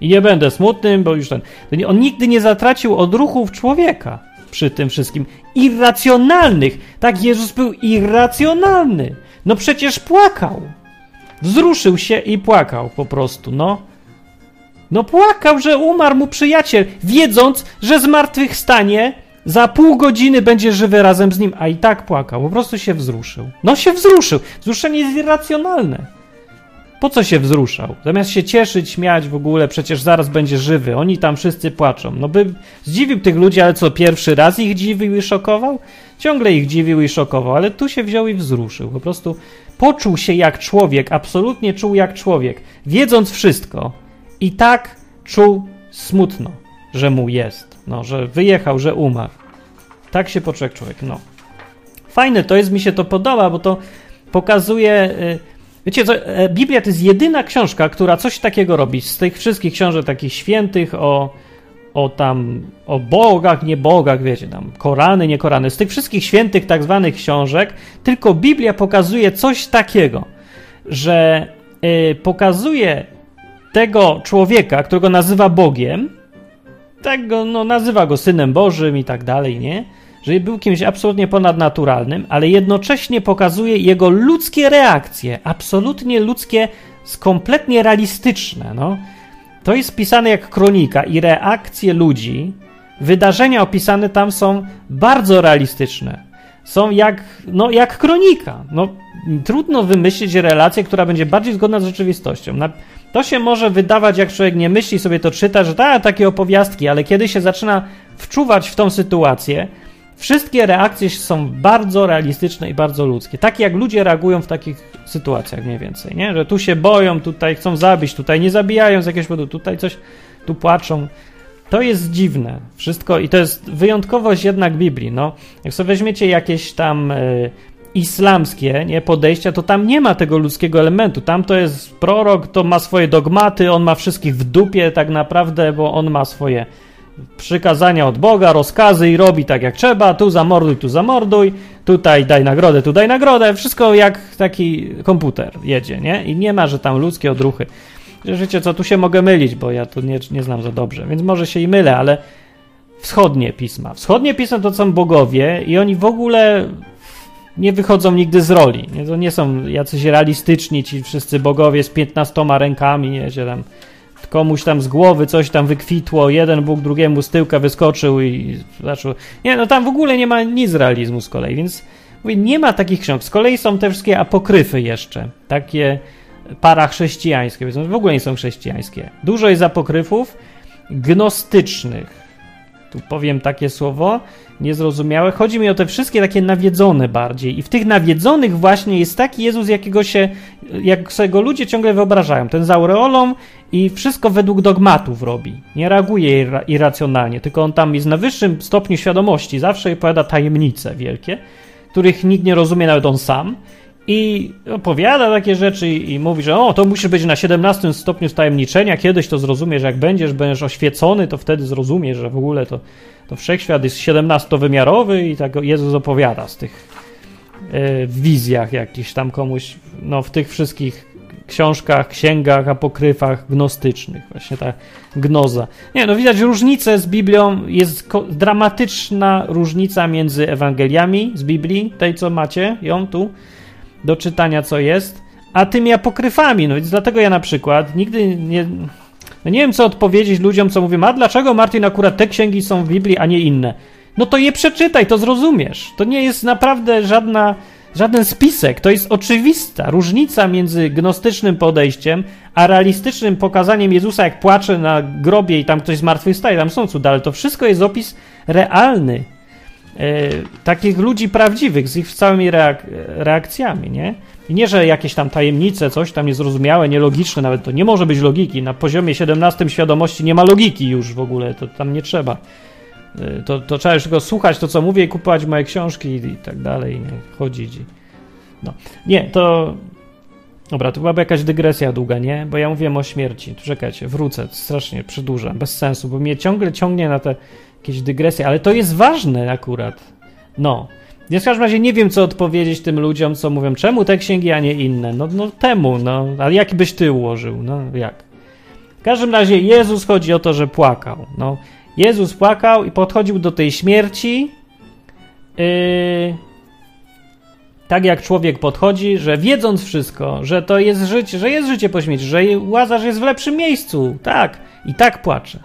I nie będę smutnym, bo już ten. On nigdy nie zatracił odruchów człowieka przy tym wszystkim. Irracjonalnych. Tak, Jezus był irracjonalny. No przecież płakał. Wzruszył się i płakał po prostu, no. No płakał, że umarł mu przyjaciel, wiedząc, że zmartwychwstanie za pół godziny będzie żywy razem z nim, a i tak płakał. Po prostu się wzruszył. No się wzruszył. Wzruszenie jest irracjonalne. Po co się wzruszał? Zamiast się cieszyć, śmiać w ogóle, przecież zaraz będzie żywy. Oni tam wszyscy płaczą. No by zdziwił tych ludzi, ale co, pierwszy raz ich dziwił i szokował? Ciągle ich dziwił i szokował, ale tu się wziął i wzruszył. Po prostu poczuł się jak człowiek, absolutnie czuł jak człowiek, wiedząc wszystko. I tak czuł smutno, że mu jest. No, że wyjechał, że umarł. Tak się poczuł jak człowiek, no. Fajne to jest, mi się to podoba, bo to pokazuje... Yy, Wiecie, co, e, Biblia to jest jedyna książka, która coś takiego robi. Z tych wszystkich książek takich świętych o, o tam, o bogach, nie bogach, wiecie, tam Korany, nie Korany. Z tych wszystkich świętych tak zwanych książek, tylko Biblia pokazuje coś takiego, że y, pokazuje tego człowieka, którego nazywa Bogiem, tego, no, nazywa go Synem Bożym i tak dalej, nie? Że był kimś absolutnie ponadnaturalnym, ale jednocześnie pokazuje jego ludzkie reakcje, absolutnie ludzkie, kompletnie realistyczne. No. To jest pisane jak kronika i reakcje ludzi, wydarzenia opisane tam są bardzo realistyczne. Są jak, no, jak kronika. No, trudno wymyślić relację, która będzie bardziej zgodna z rzeczywistością. To się może wydawać, jak człowiek nie myśli, sobie to czyta, że ta, takie opowiastki, ale kiedy się zaczyna wczuwać w tą sytuację, Wszystkie reakcje są bardzo realistyczne i bardzo ludzkie. Tak jak ludzie reagują w takich sytuacjach mniej więcej, nie? Że tu się boją, tutaj chcą zabić, tutaj nie zabijają z jakiegoś powodu, tutaj coś, tu płaczą. To jest dziwne wszystko i to jest wyjątkowość jednak Biblii, no. Jak sobie weźmiecie jakieś tam y, islamskie nie, podejścia, to tam nie ma tego ludzkiego elementu. Tam to jest prorok, to ma swoje dogmaty, on ma wszystkich w dupie tak naprawdę, bo on ma swoje przykazania od Boga, rozkazy i robi tak jak trzeba, tu zamorduj, tu zamorduj, tutaj daj nagrodę, tu daj nagrodę, wszystko jak taki komputer jedzie, nie? I nie ma, że tam ludzkie odruchy. Wiecie co, tu się mogę mylić, bo ja tu nie, nie znam za dobrze, więc może się i mylę, ale wschodnie pisma. Wschodnie pisma to są bogowie i oni w ogóle nie wychodzą nigdy z roli. Nie? To nie są jacyś realistyczni ci wszyscy bogowie z piętnastoma rękami, nie, się tam komuś tam z głowy coś tam wykwitło, jeden Bóg drugiemu z tyłka wyskoczył i zaczął. Nie, no tam w ogóle nie ma nic realizmu z kolei, więc mówię, nie ma takich ksiąg. Z kolei są te wszystkie apokryfy jeszcze, takie parachrześcijańskie, w ogóle nie są chrześcijańskie. Dużo jest apokryfów gnostycznych. Tu powiem takie słowo, niezrozumiałe. Chodzi mi o te wszystkie takie nawiedzone bardziej. I w tych nawiedzonych właśnie jest taki Jezus, jakiego się, jak sobie go ludzie ciągle wyobrażają. Ten z aureolą i wszystko według dogmatów robi. Nie reaguje irracjonalnie, tylko on tam jest na wyższym stopniu świadomości. Zawsze opowiada tajemnice wielkie, których nikt nie rozumie, nawet on sam. I opowiada takie rzeczy i, mówi, że o, to musi być na 17 stopniu stajemniczenia, kiedyś to zrozumiesz, jak będziesz, będziesz oświecony, to wtedy zrozumiesz, że w ogóle to to wszechświat jest 17-wymiarowy i tak Jezus opowiada z tych e, wizjach jakichś tam komuś, no w tych wszystkich książkach, księgach, apokryfach gnostycznych, właśnie ta gnoza. Nie, no widać różnicę z Biblią, jest dramatyczna różnica między Ewangeliami z Biblii, tej co macie, ją tu, do czytania co jest, a tymi apokryfami, no więc dlatego ja na przykład nigdy nie no nie wiem, co odpowiedzieć ludziom, co mówią, a dlaczego, Martin, akurat te księgi są w Biblii, a nie inne? No to je przeczytaj, to zrozumiesz. To nie jest naprawdę żadna, żaden spisek, to jest oczywista różnica między gnostycznym podejściem, a realistycznym pokazaniem Jezusa, jak płacze na grobie i tam ktoś zmartwychwstaje, tam są cuda, ale to wszystko jest opis realny. E, takich ludzi prawdziwych, z ich całymi reak reakcjami, nie? I nie, że jakieś tam tajemnice, coś tam niezrozumiałe, nielogiczne, nawet to nie może być logiki. Na poziomie 17 świadomości nie ma logiki już w ogóle, to tam nie trzeba. Y, to, to trzeba już tylko słuchać to, co mówię i kupować moje książki i, i tak dalej, nie? chodzić. No. Nie, to... Dobra, to byłaby jakaś dygresja długa, nie? Bo ja mówiłem o śmierci. Czekajcie, wrócę, strasznie przedłużam, bez sensu, bo mnie ciągle ciągnie na te jakieś dygresje, ale to jest ważne akurat. No, Więc w każdym razie nie wiem, co odpowiedzieć tym ludziom, co mówią, czemu te księgi, a nie inne. No, no temu, no. Ale jaki byś ty ułożył? No jak? W każdym razie Jezus chodzi o to, że płakał. No, Jezus płakał i podchodził do tej śmierci. Yy, tak jak człowiek podchodzi, że wiedząc wszystko, że to jest życie, że jest życie po śmierci, że Łazarz jest w lepszym miejscu, tak, i tak płacze.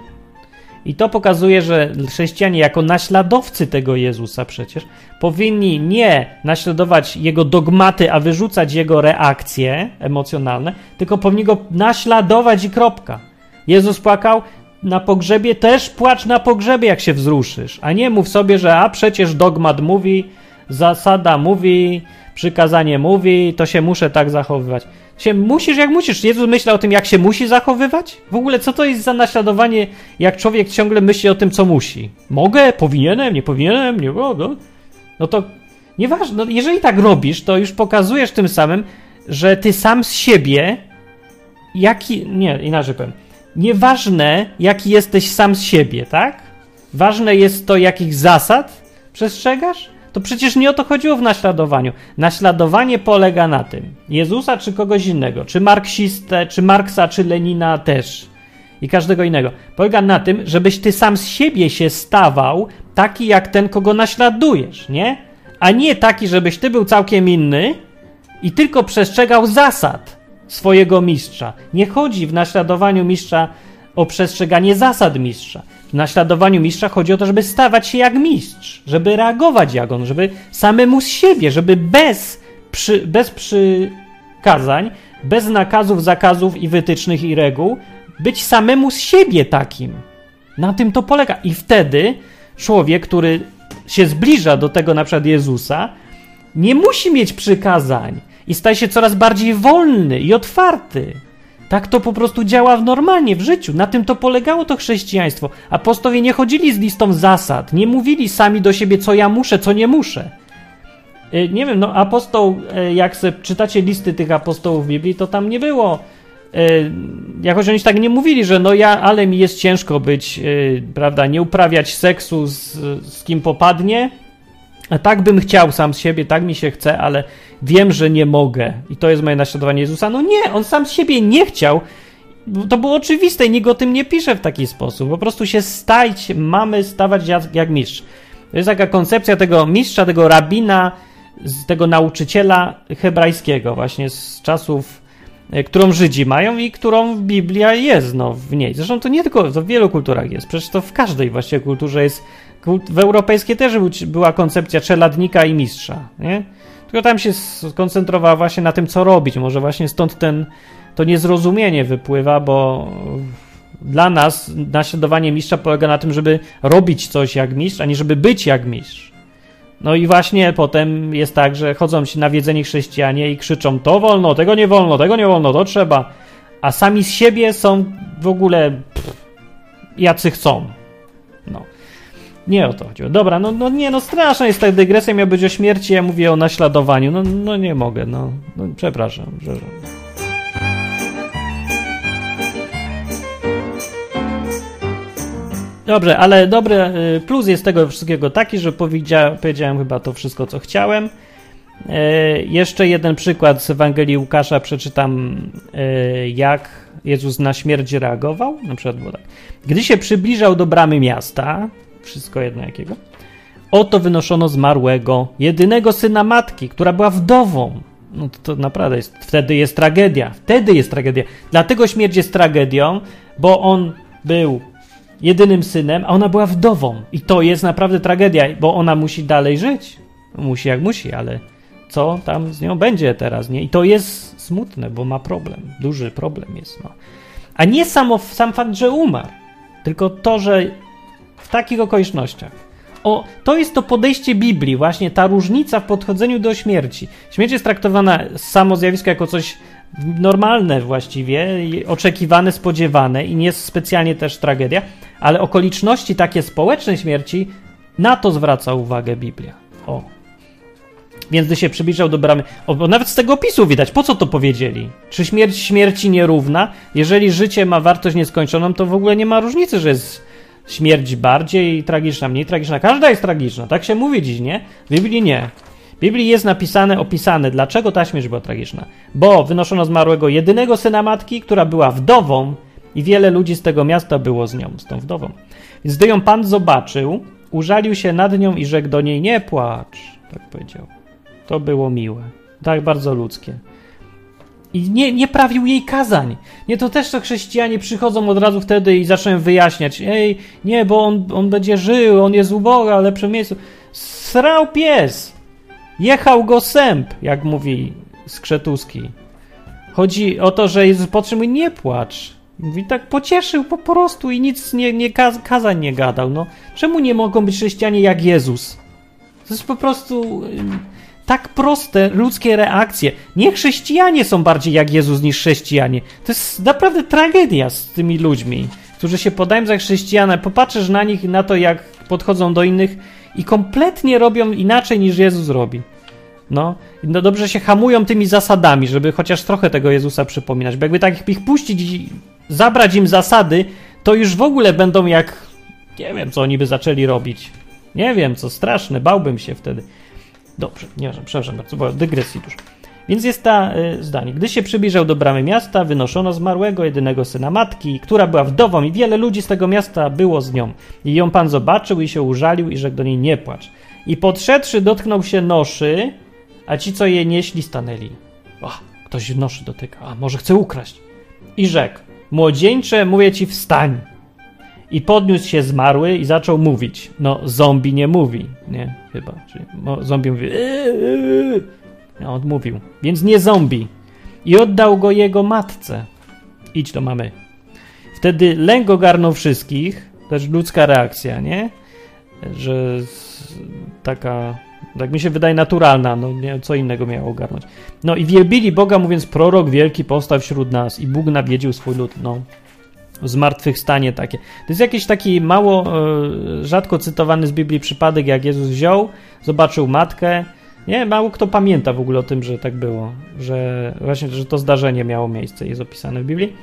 I to pokazuje, że chrześcijanie, jako naśladowcy tego Jezusa przecież, powinni nie naśladować jego dogmaty, a wyrzucać jego reakcje emocjonalne, tylko powinni go naśladować i kropka. Jezus płakał na pogrzebie, też płacz na pogrzebie, jak się wzruszysz, a nie mów sobie, że a przecież dogmat mówi, zasada mówi, przykazanie mówi, to się muszę tak zachowywać. Się musisz jak musisz. Jezus myślał o tym, jak się musi zachowywać? W ogóle co to jest za naśladowanie, jak człowiek ciągle myśli o tym, co musi? Mogę? Powinienem? Nie powinienem? Nie mogę? No to nieważne. No, jeżeli tak robisz, to już pokazujesz tym samym, że ty sam z siebie jaki... Nie, inaczej powiem. Nieważne, jaki jesteś sam z siebie, tak? Ważne jest to, jakich zasad przestrzegasz? To przecież nie o to chodziło w naśladowaniu. Naśladowanie polega na tym, Jezusa czy kogoś innego, czy marksistę, czy Marksa, czy Lenina też i każdego innego. Polega na tym, żebyś ty sam z siebie się stawał taki jak ten, kogo naśladujesz, nie? A nie taki, żebyś ty był całkiem inny i tylko przestrzegał zasad swojego mistrza. Nie chodzi w naśladowaniu mistrza o przestrzeganie zasad mistrza. Naśladowaniu mistrza chodzi o to, żeby stawać się jak mistrz, żeby reagować jak on, żeby samemu z siebie, żeby bez, przy, bez przykazań, bez nakazów, zakazów i wytycznych i reguł, być samemu z siebie takim. Na tym to polega. I wtedy człowiek, który się zbliża do tego na przykład Jezusa, nie musi mieć przykazań i staje się coraz bardziej wolny i otwarty. Tak to po prostu działa normalnie w życiu. Na tym to polegało to chrześcijaństwo. Apostowie nie chodzili z listą zasad, nie mówili sami do siebie, co ja muszę, co nie muszę. E, nie wiem, no apostoł, e, jak sobie czytacie listy tych apostołów w Biblii, to tam nie było. E, jakoś oni tak nie mówili, że no ja, ale mi jest ciężko być, prawda, nie uprawiać seksu z, z kim popadnie. Tak bym chciał sam z siebie, tak mi się chce, ale wiem, że nie mogę i to jest moje naśladowanie Jezusa. No nie, on sam z siebie nie chciał. To było oczywiste i nikt o tym nie pisze w taki sposób. Po prostu się stać, mamy stawać jak, jak mistrz. To jest taka koncepcja tego mistrza, tego rabina, tego nauczyciela hebrajskiego, właśnie z czasów, e, którą Żydzi mają i którą Biblia jest no, w niej. Zresztą to nie tylko, to w wielu kulturach jest, przecież to w każdej właściwie kulturze jest. W europejskiej też była koncepcja czeladnika i mistrza, nie? Tylko tam się skoncentrowała właśnie na tym, co robić. Może właśnie stąd ten, to niezrozumienie wypływa, bo dla nas naśladowanie mistrza polega na tym, żeby robić coś jak mistrz, a nie żeby być jak mistrz. No i właśnie potem jest tak, że chodzą się nawiedzeni chrześcijanie i krzyczą to wolno, tego nie wolno, tego nie wolno, to trzeba. A sami z siebie są w ogóle pff, jacy chcą. Nie o to chodziło. Dobra, no, no nie, no straszna jest ta dygresja, miał być o śmierci, ja mówię o naśladowaniu. No, no nie mogę, no, no przepraszam. Że... Dobrze, ale dobry y, plus jest tego wszystkiego taki, że powiedzia, powiedziałem chyba to wszystko, co chciałem. E, jeszcze jeden przykład z Ewangelii Łukasza przeczytam, e, jak Jezus na śmierć reagował. Na przykład było tak. Gdy się przybliżał do bramy miasta, wszystko jedno jakiego. Oto wynoszono zmarłego, jedynego syna matki, która była wdową. No to, to naprawdę jest, wtedy jest tragedia. Wtedy jest tragedia. Dlatego śmierć jest tragedią, bo on był jedynym synem, a ona była wdową. I to jest naprawdę tragedia, bo ona musi dalej żyć. Musi jak musi, ale co tam z nią będzie teraz, nie? I to jest smutne, bo ma problem. Duży problem jest, no. A nie samo, sam fakt, że umarł, tylko to, że takich okolicznościach. O, to jest to podejście Biblii, właśnie ta różnica w podchodzeniu do śmierci. Śmierć jest traktowana samo zjawisko jako coś normalne właściwie, oczekiwane, spodziewane i nie specjalnie też tragedia, ale okoliczności takie społecznej śmierci, na to zwraca uwagę Biblia. O. Więc gdy się przybliżał do bramy, o, nawet z tego opisu widać, po co to powiedzieli? Czy śmierć śmierci nierówna? Jeżeli życie ma wartość nieskończoną, to w ogóle nie ma różnicy, że jest śmierć bardziej tragiczna, mniej tragiczna. Każda jest tragiczna, tak się mówi dziś, nie? W Biblii nie. W Biblii jest napisane, opisane, dlaczego ta śmierć była tragiczna. Bo wynoszono zmarłego jedynego syna matki, która była wdową i wiele ludzi z tego miasta było z nią, z tą wdową. Więc gdy ją Pan zobaczył, użalił się nad nią i rzekł do niej, nie płacz, tak powiedział. To było miłe, tak bardzo ludzkie. I nie, nie prawił jej kazań. Nie, to też to chrześcijanie przychodzą od razu wtedy i zaczynają wyjaśniać. Ej, nie, bo on, on będzie żył, on jest u Boga, lepsze miejscu. Srał pies. Jechał go sęp, jak mówi Skrzetuski. Chodzi o to, że Jezus potrzebuje nie płacz. Mówi tak pocieszył po prostu i nic nie, nie kaz, kazań nie gadał. No, czemu nie mogą być chrześcijanie jak Jezus? To jest po prostu tak proste ludzkie reakcje. Nie chrześcijanie są bardziej jak Jezus niż chrześcijanie. To jest naprawdę tragedia z tymi ludźmi, którzy się podają za chrześcijan. Popatrzysz na nich, na to, jak podchodzą do innych i kompletnie robią inaczej niż Jezus robi. No, no dobrze się hamują tymi zasadami, żeby chociaż trochę tego Jezusa przypominać, bo jakby tak ich puścić i zabrać im zasady, to już w ogóle będą jak nie wiem, co oni by zaczęli robić. Nie wiem, co straszne, bałbym się wtedy. Dobrze, nie, przepraszam bardzo, bo dygresji dużo. Więc jest ta y, zdanie. Gdy się przybliżał do bramy miasta, wynoszono zmarłego, jedynego syna matki, która była wdową i wiele ludzi z tego miasta było z nią. I ją pan zobaczył i się użalił i rzekł do niej nie płacz. I podszedłszy dotknął się noszy, a ci, co je nieśli, stanęli. O, ktoś noszy dotyka, a może chce ukraść. I rzekł, młodzieńcze, mówię ci, wstań. I podniósł się zmarły i zaczął mówić. No, zombie nie mówi, nie? Chyba. Czyli zombie mówi. No, on mówił. Więc nie zombie. I oddał go jego matce. Idź do mamy. Wtedy lęk ogarnął wszystkich. Też ludzka reakcja, nie? Że taka, tak mi się wydaje, naturalna. No, nie, co innego miało ogarnąć. No i wielbili Boga, mówiąc, prorok wielki powstał wśród nas i Bóg nawiedził swój lud. No, zmartwychwstanie takie. To jest jakiś taki mało, e, rzadko cytowany z Biblii przypadek, jak Jezus wziął, zobaczył matkę. Nie, mało kto pamięta w ogóle o tym, że tak było, że właśnie, że to zdarzenie miało miejsce, jest opisane w Biblii.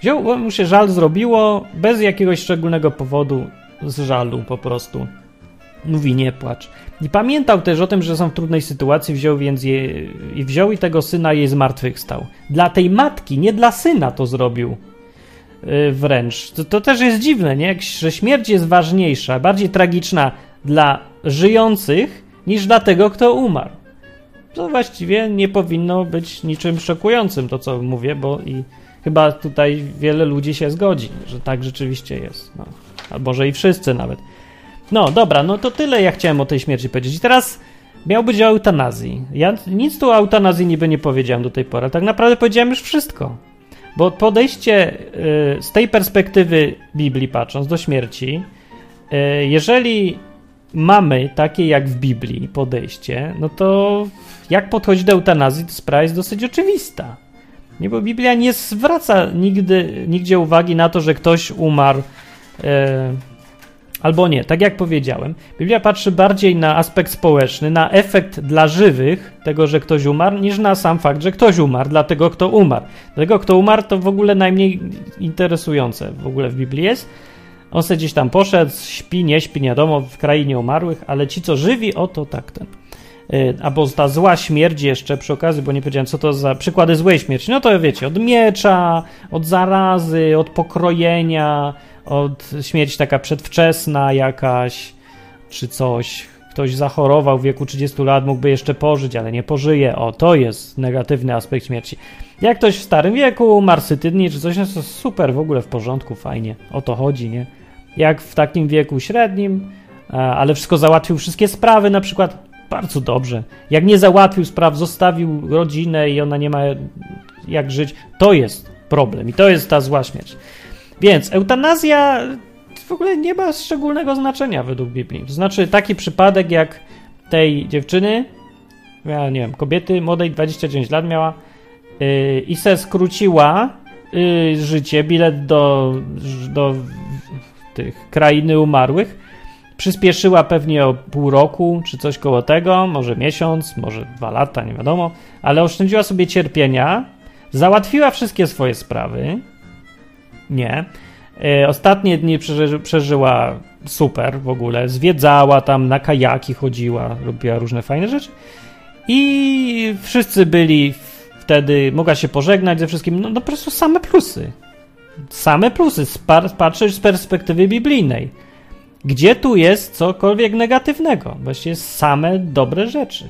Wziął, mu się żal zrobiło, bez jakiegoś szczególnego powodu, z żalu po prostu. Mówi, nie płacz. I pamiętał też o tym, że są w trudnej sytuacji, wziął więc je, i wziął i tego syna jej zmartwychwstał. Dla tej matki, nie dla syna to zrobił. Y, wręcz. To, to też jest dziwne, nie? Że śmierć jest ważniejsza, bardziej tragiczna dla żyjących niż dla tego, kto umarł. To właściwie nie powinno być niczym szokującym to, co mówię, bo i chyba tutaj wiele ludzi się zgodzi, że tak rzeczywiście jest. No. Albo że i wszyscy nawet. No dobra, no to tyle ja chciałem o tej śmierci powiedzieć. I teraz miał być o eutanazji. Ja nic tu o eutanazji niby nie powiedziałem do tej pory, ale tak naprawdę powiedziałem już wszystko. Bo podejście y, z tej perspektywy Biblii, patrząc do śmierci, y, jeżeli mamy takie jak w Biblii podejście, no to jak podchodzić do eutanazji, to sprawa jest dosyć oczywista. Nie, bo Biblia nie zwraca nigdy, nigdzie uwagi na to, że ktoś umarł. Albo nie, tak jak powiedziałem, Biblia patrzy bardziej na aspekt społeczny, na efekt dla żywych tego, że ktoś umarł, niż na sam fakt, że ktoś umarł, dla tego, kto umarł. Dlatego, kto umarł, to w ogóle najmniej interesujące w ogóle w Biblii jest. On sobie gdzieś tam poszedł, śpi, nie śpi, nie wiadomo, w krainie umarłych, ale ci, co żywi, oto tak ten. Yy, albo ta zła śmierć jeszcze przy okazji, bo nie powiedziałem, co to za przykłady złej śmierci. No to wiecie, od miecza, od zarazy, od pokrojenia, od śmierć taka przedwczesna jakaś, czy coś. Ktoś zachorował w wieku 30 lat, mógłby jeszcze pożyć, ale nie pożyje. O, to jest negatywny aspekt śmierci. Jak ktoś w starym wieku, marsytydni czy coś, no to super, w ogóle w porządku, fajnie. O to chodzi, nie? Jak w takim wieku średnim, ale wszystko załatwił, wszystkie sprawy na przykład, bardzo dobrze. Jak nie załatwił spraw, zostawił rodzinę i ona nie ma jak żyć, to jest problem i to jest ta zła śmierć. Więc eutanazja w ogóle nie ma szczególnego znaczenia według Biblii. To znaczy taki przypadek jak tej dziewczyny, ja nie wiem, kobiety młodej, 29 lat miała yy, i se skróciła yy, życie, bilet do, do tych krainy umarłych. Przyspieszyła pewnie o pół roku, czy coś koło tego, może miesiąc, może dwa lata, nie wiadomo, ale oszczędziła sobie cierpienia, załatwiła wszystkie swoje sprawy, nie. E, ostatnie dni przeży, przeżyła super w ogóle. Zwiedzała tam, na kajaki chodziła, robiła różne fajne rzeczy. I wszyscy byli wtedy, mogła się pożegnać ze wszystkim. No, no po prostu same plusy. Same plusy. Patrzysz z perspektywy biblijnej. Gdzie tu jest cokolwiek negatywnego? Właściwie same dobre rzeczy.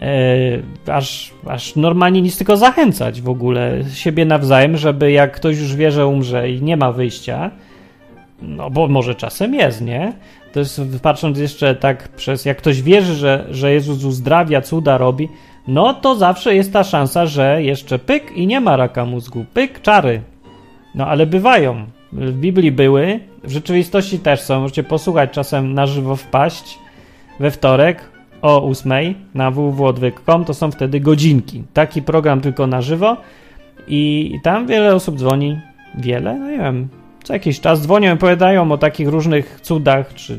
E, aż, aż normalnie nic tylko zachęcać w ogóle siebie nawzajem, żeby jak ktoś już wie, że umrze i nie ma wyjścia, no bo może czasem jest, nie? To jest patrząc jeszcze tak przez, jak ktoś wierzy, że, że Jezus uzdrawia, cuda robi, no to zawsze jest ta szansa, że jeszcze pyk i nie ma raka mózgu. Pyk, czary. No ale bywają. W Biblii były, w rzeczywistości też są. Możecie posłuchać czasem na żywo wpaść we wtorek o 8 na www.odwyk.com. To są wtedy godzinki. Taki program tylko na żywo i tam wiele osób dzwoni. Wiele? No nie wiem. Co jakiś czas dzwonią i opowiadają o takich różnych cudach, czy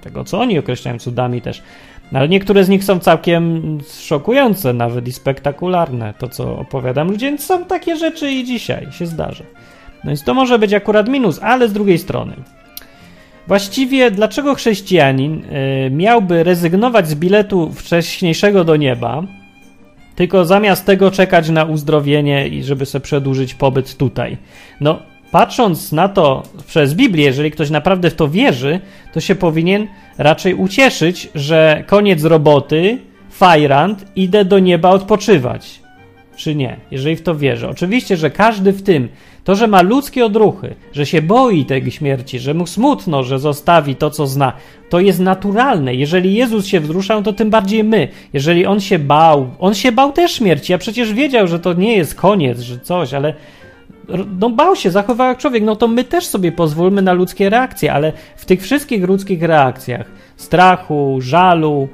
tego, co oni określają cudami też. No, ale niektóre z nich są całkiem szokujące nawet i spektakularne, to co opowiadam ludzie, więc są takie rzeczy i dzisiaj się zdarza. No więc to może być akurat minus, ale z drugiej strony. Właściwie dlaczego chrześcijanin y, miałby rezygnować z biletu wcześniejszego do nieba, tylko zamiast tego czekać na uzdrowienie i żeby sobie przedłużyć pobyt tutaj? No, patrząc na to przez Biblię, jeżeli ktoś naprawdę w to wierzy, to się powinien raczej ucieszyć, że koniec roboty, fajrant, idę do nieba odpoczywać. Czy nie, jeżeli w to wierzy. Oczywiście, że każdy w tym, to, że ma ludzkie odruchy, że się boi tej śmierci, że mu smutno, że zostawi to, co zna, to jest naturalne. Jeżeli Jezus się wzruszał, to tym bardziej my. Jeżeli on się bał, on się bał też śmierci, a przecież wiedział, że to nie jest koniec, że coś, ale no bał się, zachował jak człowiek, no to my też sobie pozwólmy na ludzkie reakcje, ale w tych wszystkich ludzkich reakcjach, strachu, żalu,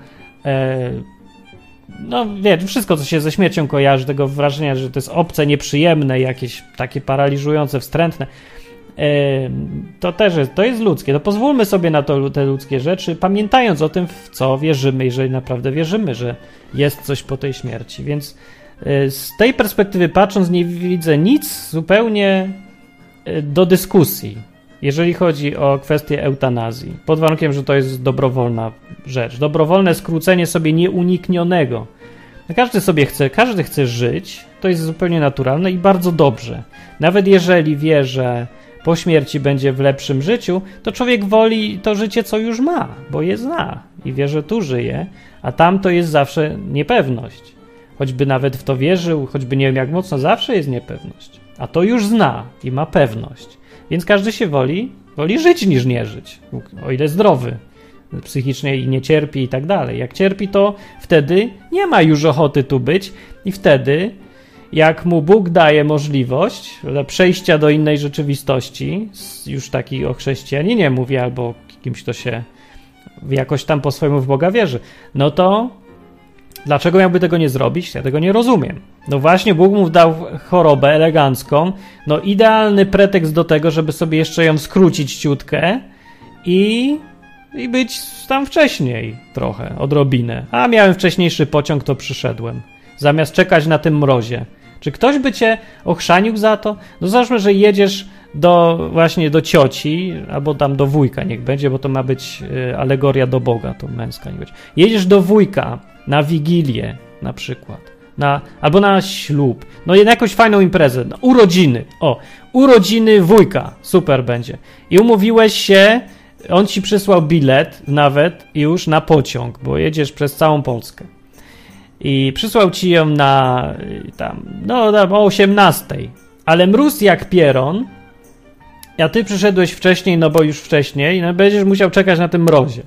e, no wiesz, wszystko, co się ze śmiercią kojarzy, tego wrażenia, że to jest obce, nieprzyjemne, jakieś takie paraliżujące, wstrętne, to też jest, to jest ludzkie. To pozwólmy sobie na to, te ludzkie rzeczy, pamiętając o tym, w co wierzymy, jeżeli naprawdę wierzymy, że jest coś po tej śmierci. Więc e, z tej perspektywy patrząc, nie widzę nic zupełnie e, do dyskusji, jeżeli chodzi o kwestię eutanazji, pod warunkiem, że to jest dobrowolna rzecz. Dobrowolne skrócenie sobie nieuniknionego. Każdy sobie chce, każdy chce żyć, to jest zupełnie naturalne i bardzo dobrze. Nawet jeżeli wie, że po śmierci będzie w lepszym życiu, to człowiek woli to życie, co już ma, bo je zna i wie, że tu żyje, a tam to jest zawsze niepewność. Choćby nawet w to wierzył, choćby nie wiem jak mocno, zawsze jest niepewność. A to już zna i ma pewność. Więc każdy się woli, woli żyć niż nie żyć, o ile zdrowy psychicznie i nie cierpi i tak dalej. Jak cierpi, to wtedy nie ma już ochoty tu być i wtedy, jak mu Bóg daje możliwość przejścia do innej rzeczywistości, już taki o chrześcijaninie mówię, albo kimś, kto się jakoś tam po swojemu w Boga wierzy, no to Dlaczego miałby tego nie zrobić? Ja tego nie rozumiem. No właśnie, Bóg mu dał chorobę elegancką, no idealny pretekst do tego, żeby sobie jeszcze ją skrócić ciutkę i, i być tam wcześniej trochę, odrobinę. A miałem wcześniejszy pociąg, to przyszedłem. Zamiast czekać na tym mrozie. Czy ktoś by cię ochrzanił za to? No załóżmy, że jedziesz do właśnie do cioci, albo tam do wujka niech będzie, bo to ma być y, alegoria do Boga, to męska nie będzie. Jedziesz do wujka na wigilię na przykład, na, albo na ślub, no jakąś fajną imprezę, no, urodziny, o, urodziny wujka, super będzie. I umówiłeś się, on ci przysłał bilet nawet już na pociąg, bo jedziesz przez całą Polskę. I przysłał ci ją na y, tam, no o 18, ale mróz jak pieron, a ty przyszedłeś wcześniej, no bo już wcześniej, no będziesz musiał czekać na tym mrozie.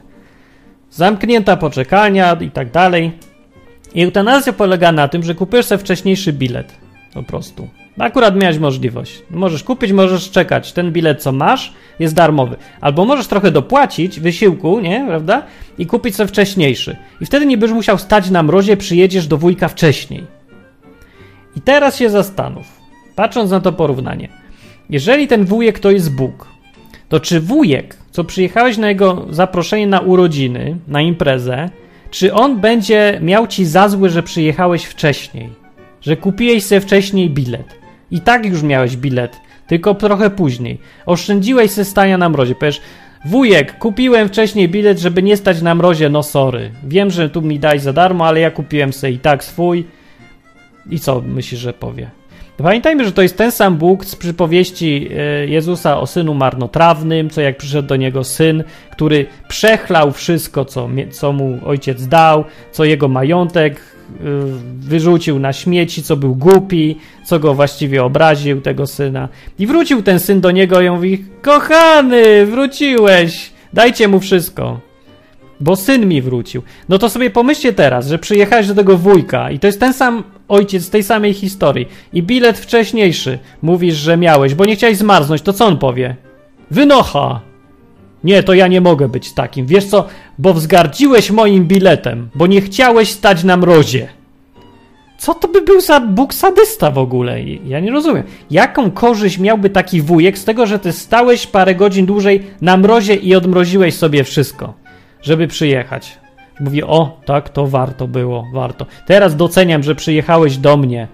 Zamknięta poczekalnia i tak dalej. I eutanazja polega na tym, że kupujesz sobie wcześniejszy bilet. Po prostu. Akurat miałeś możliwość. Możesz kupić, możesz czekać. Ten bilet, co masz, jest darmowy. Albo możesz trochę dopłacić wysiłku, nie, prawda? I kupić sobie wcześniejszy. I wtedy nie będziesz musiał stać na mrozie, przyjedziesz do wujka wcześniej. I teraz się zastanów, patrząc na to porównanie. Jeżeli ten wujek to jest Bóg, to czy wujek, co przyjechałeś na jego zaproszenie na urodziny, na imprezę, czy on będzie miał ci za złe, że przyjechałeś wcześniej? Że kupiłeś sobie wcześniej bilet? I tak już miałeś bilet tylko trochę później. Oszczędziłeś ze stania na mrozie. Powiesz, wujek, kupiłem wcześniej bilet, żeby nie stać na mrozie, no sorry. Wiem, że tu mi daj za darmo, ale ja kupiłem sobie i tak swój. I co myślisz, że powie? Pamiętajmy, że to jest ten sam Bóg z przypowieści e, Jezusa o synu marnotrawnym, co jak przyszedł do niego syn, który przechlał wszystko, co, co mu ojciec dał, co jego majątek e, wyrzucił na śmieci, co był głupi, co go właściwie obraził, tego syna. I wrócił ten syn do niego i mówi: Kochany, wróciłeś, dajcie mu wszystko bo syn mi wrócił. No to sobie pomyślcie teraz, że przyjechałeś do tego wujka i to jest ten sam ojciec z tej samej historii i bilet wcześniejszy mówisz, że miałeś, bo nie chciałeś zmarznąć, to co on powie? Wynocha! Nie, to ja nie mogę być takim. Wiesz co? Bo wzgardziłeś moim biletem, bo nie chciałeś stać na mrozie. Co to by był za Bóg sadysta w ogóle? Ja nie rozumiem. Jaką korzyść miałby taki wujek z tego, że ty stałeś parę godzin dłużej na mrozie i odmroziłeś sobie wszystko? Żeby przyjechać. Mówi, o, tak, to warto było, warto. Teraz doceniam, że przyjechałeś do mnie,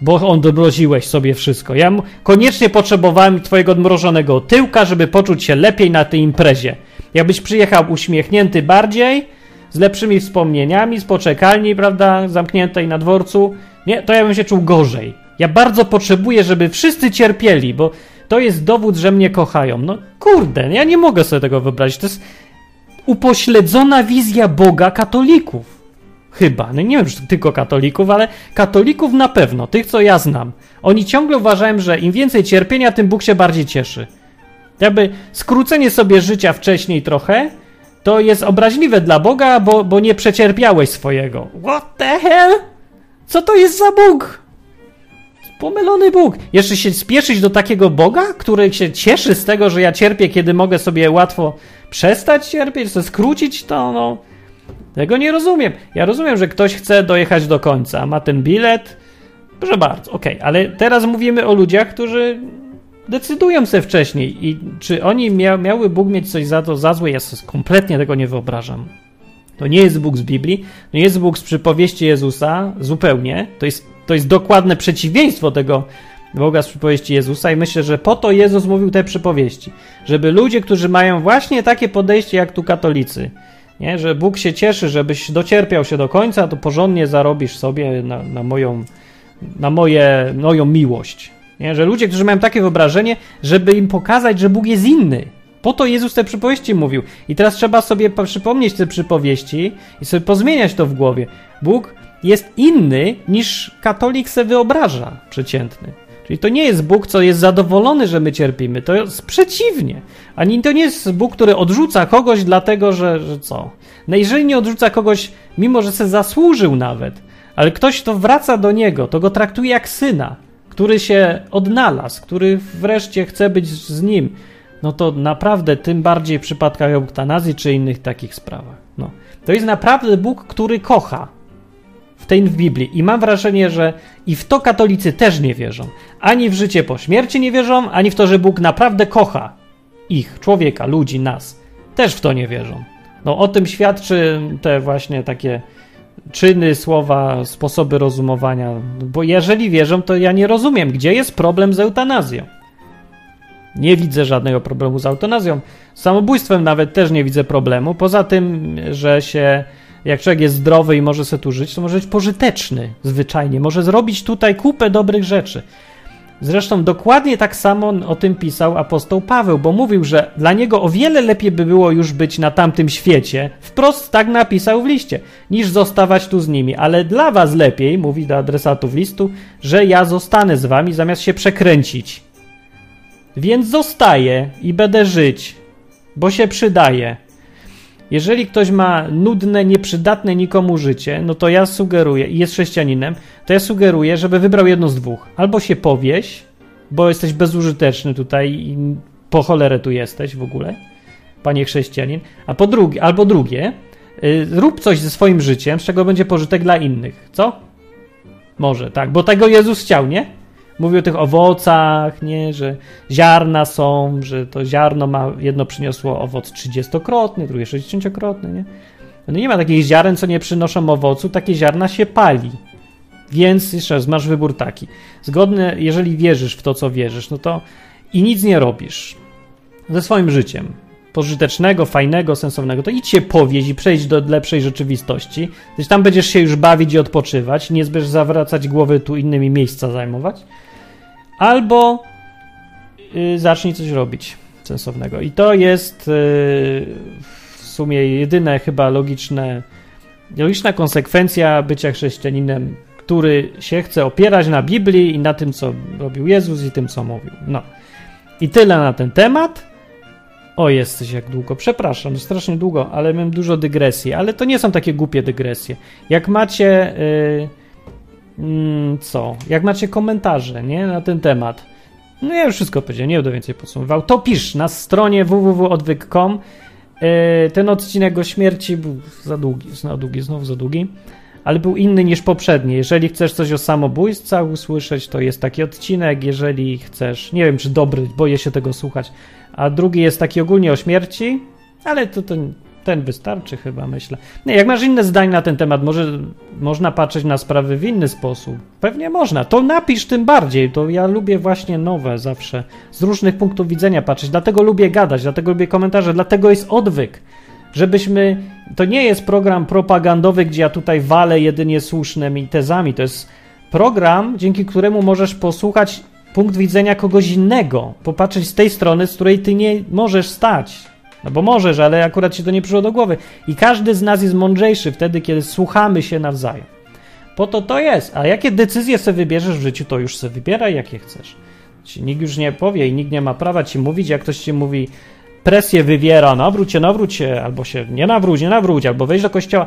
bo odmroziłeś sobie wszystko. Ja koniecznie potrzebowałem twojego odmrożonego tyłka, żeby poczuć się lepiej na tej imprezie. Jakbyś przyjechał uśmiechnięty bardziej, z lepszymi wspomnieniami, z poczekalni, prawda, zamkniętej na dworcu, nie, to ja bym się czuł gorzej. Ja bardzo potrzebuję, żeby wszyscy cierpieli, bo to jest dowód, że mnie kochają. No kurde, ja nie mogę sobie tego wyobrazić. To jest upośledzona wizja Boga katolików. Chyba, no nie wiem, czy tylko katolików, ale katolików na pewno, tych co ja znam. Oni ciągle uważają, że im więcej cierpienia, tym Bóg się bardziej cieszy. Jakby skrócenie sobie życia wcześniej trochę, to jest obraźliwe dla Boga, bo, bo nie przecierpiałeś swojego. What the hell? Co to jest za Bóg? Pomylony Bóg. Jeszcze się spieszyć do takiego Boga, który się cieszy z tego, że ja cierpię, kiedy mogę sobie łatwo przestać cierpieć, to skrócić to, no. Tego nie rozumiem. Ja rozumiem, że ktoś chce dojechać do końca, ma ten bilet. Proszę bardzo, okej, okay. ale teraz mówimy o ludziach, którzy decydują sobie wcześniej i czy oni mia miały Bóg mieć coś za to, za złe, ja sobie kompletnie tego nie wyobrażam. To nie jest Bóg z Biblii, to nie jest Bóg z przypowieści Jezusa, zupełnie. To jest, to jest dokładne przeciwieństwo tego Boga z przypowieści Jezusa i myślę, że po to Jezus mówił te przypowieści, żeby ludzie, którzy mają właśnie takie podejście jak tu katolicy, nie? że Bóg się cieszy, żebyś docierpiał się do końca, to porządnie zarobisz sobie na, na moją, na moje, moją miłość. Nie? Że ludzie, którzy mają takie wyobrażenie, żeby im pokazać, że Bóg jest inny. Po to Jezus te przypowieści mówił. I teraz trzeba sobie przypomnieć te przypowieści i sobie pozmieniać to w głowie. Bóg jest inny niż katolik se wyobraża przeciętny. Czyli to nie jest Bóg, co jest zadowolony, że my cierpimy. To jest przeciwnie. Ani to nie jest Bóg, który odrzuca kogoś dlatego, że, że co. No jeżeli nie odrzuca kogoś, mimo że se zasłużył nawet, ale ktoś, kto wraca do niego, to go traktuje jak syna, który się odnalazł, który wreszcie chce być z nim, no to naprawdę tym bardziej w przypadkach eutanazji czy innych takich sprawach. No. To jest naprawdę Bóg, który kocha w tej Biblii. I mam wrażenie, że i w to katolicy też nie wierzą. Ani w życie po śmierci nie wierzą, ani w to, że Bóg naprawdę kocha ich, człowieka, ludzi, nas. Też w to nie wierzą. No o tym świadczy te właśnie takie czyny, słowa, sposoby rozumowania. Bo jeżeli wierzą, to ja nie rozumiem, gdzie jest problem z eutanazją. Nie widzę żadnego problemu z eutanazją. Z samobójstwem nawet też nie widzę problemu. Poza tym, że się jak człowiek jest zdrowy i może sobie tu żyć, to może być pożyteczny zwyczajnie, może zrobić tutaj kupę dobrych rzeczy. Zresztą dokładnie tak samo o tym pisał apostoł Paweł, bo mówił, że dla niego o wiele lepiej by było już być na tamtym świecie. Wprost tak napisał w liście, niż zostawać tu z nimi. Ale dla was lepiej, mówi do adresatów listu, że ja zostanę z wami zamiast się przekręcić. Więc zostaję i będę żyć, bo się przydaje. Jeżeli ktoś ma nudne, nieprzydatne nikomu życie, no to ja sugeruję, i jest chrześcijaninem, to ja sugeruję, żeby wybrał jedno z dwóch. Albo się powieś, bo jesteś bezużyteczny tutaj i po cholerę tu jesteś w ogóle, panie chrześcijanin, a po drugie, albo drugie, yy, rób coś ze swoim życiem, z czego będzie pożytek dla innych. Co? Może, tak, bo tego Jezus chciał, nie? Mówi o tych owocach, nie, że ziarna są, że to ziarno ma, jedno przyniosło owoc trzydziestokrotny, drugie sześćdziesięciokrotny, nie? No nie ma takich ziaren, co nie przynoszą owocu, takie ziarna się pali. Więc jeszcze raz, masz wybór taki. Zgodny, jeżeli wierzysz w to, co wierzysz, no to i nic nie robisz ze swoim życiem, pożytecznego, fajnego, sensownego, to idź się powieź i przejdź do lepszej rzeczywistości. Gdzieś tam będziesz się już bawić i odpoczywać, nie zbierz zawracać głowy tu innymi miejsca zajmować. Albo yy, zacznij coś robić sensownego. I to jest yy, w sumie jedyne chyba logiczne, logiczna konsekwencja bycia chrześcijaninem, który się chce opierać na Biblii i na tym, co robił Jezus i tym, co mówił. No. I tyle na ten temat. O, jesteś jak długo. Przepraszam, strasznie długo, ale miałem dużo dygresji. Ale to nie są takie głupie dygresje. Jak macie. Yy, yy, co? Jak macie komentarze, nie? Na ten temat. No ja już wszystko powiedziałem, nie będę więcej podsumowywał. To pisz na stronie www.odwyk.com. Yy, ten odcinek o śmierci był za długi, za długi, znowu za długi ale był inny niż poprzedni. Jeżeli chcesz coś o samobójstwach usłyszeć, to jest taki odcinek. Jeżeli chcesz, nie wiem czy dobry, boję się tego słuchać, a drugi jest taki ogólnie o śmierci, ale to, to ten wystarczy chyba, myślę. Nie, jak masz inne zdanie na ten temat, może można patrzeć na sprawy w inny sposób. Pewnie można. To napisz tym bardziej. To ja lubię właśnie nowe zawsze, z różnych punktów widzenia patrzeć. Dlatego lubię gadać, dlatego lubię komentarze, dlatego jest odwyk żebyśmy. To nie jest program propagandowy, gdzie ja tutaj walę jedynie słusznymi tezami. To jest program, dzięki któremu możesz posłuchać punkt widzenia kogoś innego, popatrzeć z tej strony, z której ty nie możesz stać. No bo możesz, ale akurat ci to nie przyszło do głowy. I każdy z nas jest mądrzejszy wtedy, kiedy słuchamy się nawzajem. Po to to jest. A jakie decyzje sobie wybierzesz w życiu, to już sobie wybieraj, jakie chcesz. Ci nikt już nie powie i nikt nie ma prawa ci mówić, jak ktoś ci mówi, presję wywiera, nawróć się, nawróć się, albo się nie nawróć, nie nawróć, albo wejść do kościoła,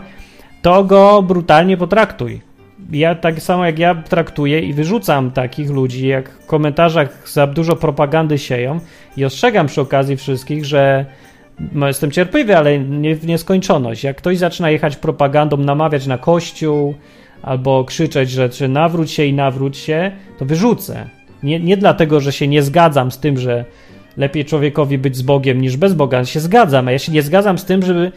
to go brutalnie potraktuj. Ja tak samo jak ja traktuję i wyrzucam takich ludzi, jak w komentarzach za dużo propagandy sieją i ostrzegam przy okazji wszystkich, że no, jestem cierpliwy, ale nie w nieskończoność. Jak ktoś zaczyna jechać propagandą, namawiać na kościół, albo krzyczeć, że czy nawróć się i nawróć się, to wyrzucę. Nie, nie dlatego, że się nie zgadzam z tym, że lepiej człowiekowi być z Bogiem niż bez Boga. Ja się zgadzam, a ja się nie zgadzam z tym, żeby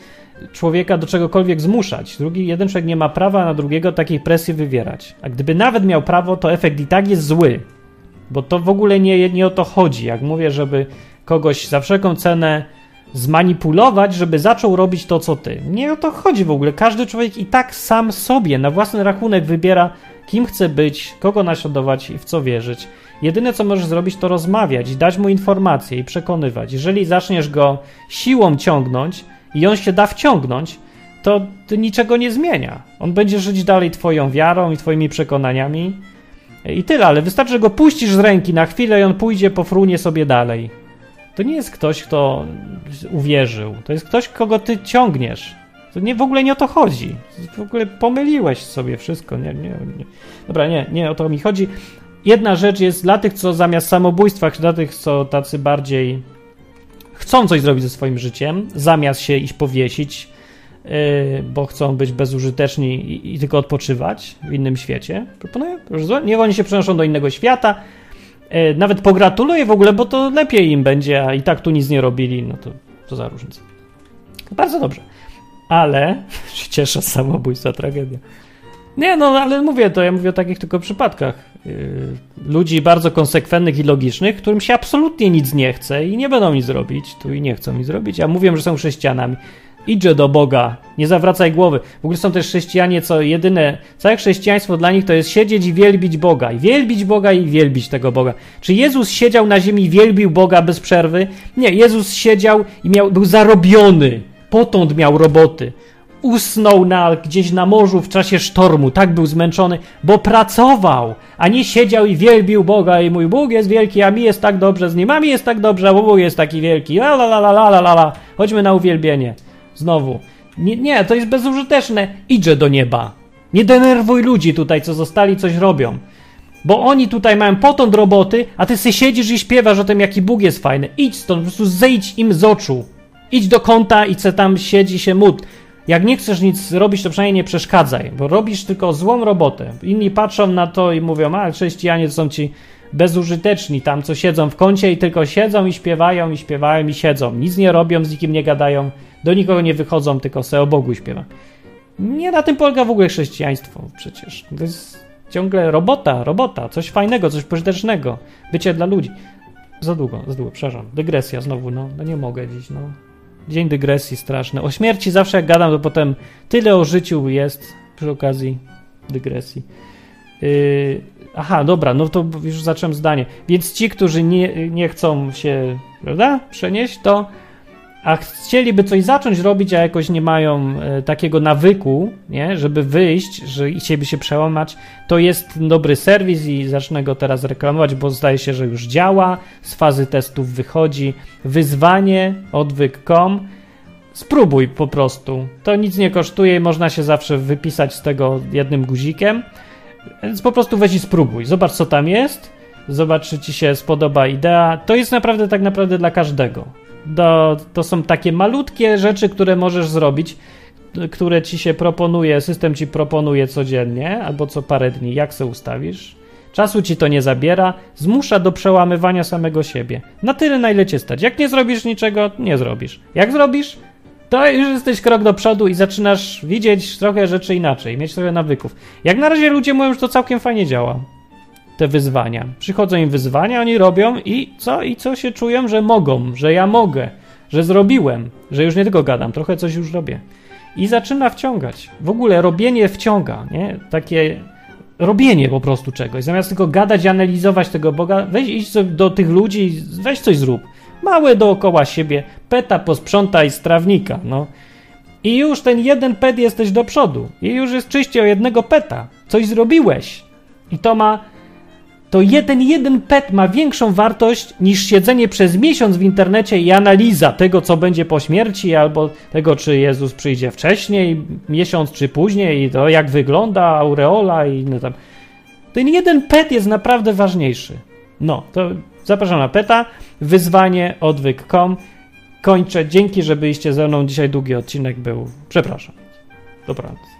człowieka do czegokolwiek zmuszać. Drugi, jeden człowiek nie ma prawa na drugiego takiej presji wywierać. A gdyby nawet miał prawo, to efekt i tak jest zły. Bo to w ogóle nie, nie o to chodzi. Jak mówię, żeby kogoś za wszelką cenę zmanipulować, żeby zaczął robić to, co ty. Nie o to chodzi w ogóle. Każdy człowiek i tak sam sobie na własny rachunek wybiera, kim chce być, kogo naśladować i w co wierzyć. Jedyne, co możesz zrobić, to rozmawiać, dać mu informacje i przekonywać. Jeżeli zaczniesz go siłą ciągnąć i on się da wciągnąć, to niczego nie zmienia. On będzie żyć dalej twoją wiarą i twoimi przekonaniami i tyle, ale wystarczy, że go puścisz z ręki na chwilę i on pójdzie po frunie sobie dalej. To nie jest ktoś, kto uwierzył. To jest ktoś, kogo ty ciągniesz. To nie, w ogóle nie o to chodzi. W ogóle pomyliłeś sobie wszystko. Nie, nie, nie. Dobra, nie, nie o to mi chodzi. Jedna rzecz jest dla tych, co zamiast samobójstwa, dla tych, co tacy bardziej chcą coś zrobić ze swoim życiem, zamiast się iść powiesić, yy, bo chcą być bezużyteczni i, tylko odpoczywać w innym świecie. Proponuję, niech oni się przenoszą do innego świata. Yy, nawet pogratuluję w ogóle, bo to lepiej im będzie, a i tak tu nic nie robili, no to co za różnica. Bardzo dobrze. Ale się cieszę z samobójstwa, tragedia. Nie, no ale mówię to, ja mówię o takich tylko przypadkach. Yy, ludzi bardzo konsekwentnych i logicznych, którym się absolutnie nic nie chce i nie będą nic robić, tu i nie chcą nic robić, a mówią, że są chrześcijanami. Idźże do Boga, nie zawracaj głowy. W ogóle są też chrześcijanie, co jedyne, całe chrześcijaństwo dla nich to jest siedzieć i wielbić Boga. I wielbić Boga i wielbić tego Boga. Czy Jezus siedział na ziemi i wielbił Boga bez przerwy? Nie, Jezus siedział i miał, był zarobiony. Potąd miał roboty usnął na, gdzieś na morzu w czasie sztormu, tak był zmęczony, bo pracował, a nie siedział i wielbił Boga i mój Bóg jest wielki, a mi jest tak dobrze z nim, a mi jest tak dobrze, a Bóg jest taki wielki, la la la la la la la, chodźmy na uwielbienie. Znowu. Nie, nie, to jest bezużyteczne. Idźże do nieba. Nie denerwuj ludzi tutaj, co zostali, coś robią. Bo oni tutaj mają potąd roboty, a ty sobie siedzisz i śpiewasz o tym, jaki Bóg jest fajny. Idź stąd, po prostu zejdź im z oczu. Idź do kąta i co tam siedzi się módl. Jak nie chcesz nic robić, to przynajmniej nie przeszkadzaj, bo robisz tylko złą robotę. Inni patrzą na to i mówią, a chrześcijanie to są ci bezużyteczni, tam co siedzą w kącie i tylko siedzą i śpiewają i śpiewają i siedzą. Nic nie robią, z nikim nie gadają, do nikogo nie wychodzą, tylko se o Bogu śpiewa. Nie na tym polega w ogóle chrześcijaństwo przecież. To jest Ciągle robota, robota, coś fajnego, coś pożytecznego. Bycie dla ludzi. Za długo, za długo, przepraszam. Dygresja znowu, no, no nie mogę dziś, no. Dzień dygresji straszny. O śmierci zawsze jak gadam, to potem tyle o życiu jest przy okazji dygresji. Yy, aha, dobra, no to już zacząłem zdanie. Więc ci, którzy nie, nie chcą się, prawda, przenieść, to a chcieliby coś zacząć robić, a jakoś nie mają e, takiego nawyku, nie, żeby wyjść, że chcieliby się przełamać, to jest dobry serwis i zacznę go teraz reklamować, bo zdaje się, że już działa, z fazy testów wychodzi. Wyzwanie odwyk.com. Spróbuj po prostu. To nic nie kosztuje i można się zawsze wypisać z tego jednym guzikiem. Więc po prostu weź i spróbuj. Zobacz, co tam jest. Zobacz, czy ci się spodoba idea. To jest naprawdę tak naprawdę dla każdego. Do, to są takie malutkie rzeczy, które możesz zrobić, które ci się proponuje, system ci proponuje codziennie albo co parę dni, jak se ustawisz. Czasu ci to nie zabiera, zmusza do przełamywania samego siebie. Na tyle, na ile cię stać. Jak nie zrobisz niczego, nie zrobisz. Jak zrobisz, to już jesteś krok do przodu i zaczynasz widzieć trochę rzeczy inaczej, mieć trochę nawyków. Jak na razie ludzie mówią, że to całkiem fajnie działa. Te wyzwania. Przychodzą im wyzwania, oni robią i co? I co się czują, że mogą, że ja mogę, że zrobiłem, że już nie tylko gadam, trochę coś już robię. I zaczyna wciągać. W ogóle robienie wciąga, nie? Takie robienie po prostu czegoś. Zamiast tylko gadać i analizować tego Boga, weź do tych ludzi, weź coś zrób. Małe dookoła siebie, peta posprzątaj z trawnika, no. I już ten jeden pet jesteś do przodu. I już jest czyściej o jednego peta. Coś zrobiłeś. I to ma to jeden, jeden pet ma większą wartość niż siedzenie przez miesiąc w internecie i analiza tego, co będzie po śmierci, albo tego, czy Jezus przyjdzie wcześniej, miesiąc czy później, i to jak wygląda aureola i inne tam. Ten jeden pet jest naprawdę ważniejszy. No, to zapraszam na peta. Wyzwanie odwyk.com. Kończę. Dzięki, że byliście ze mną. Dzisiaj długi odcinek był. Przepraszam. Dobranoc.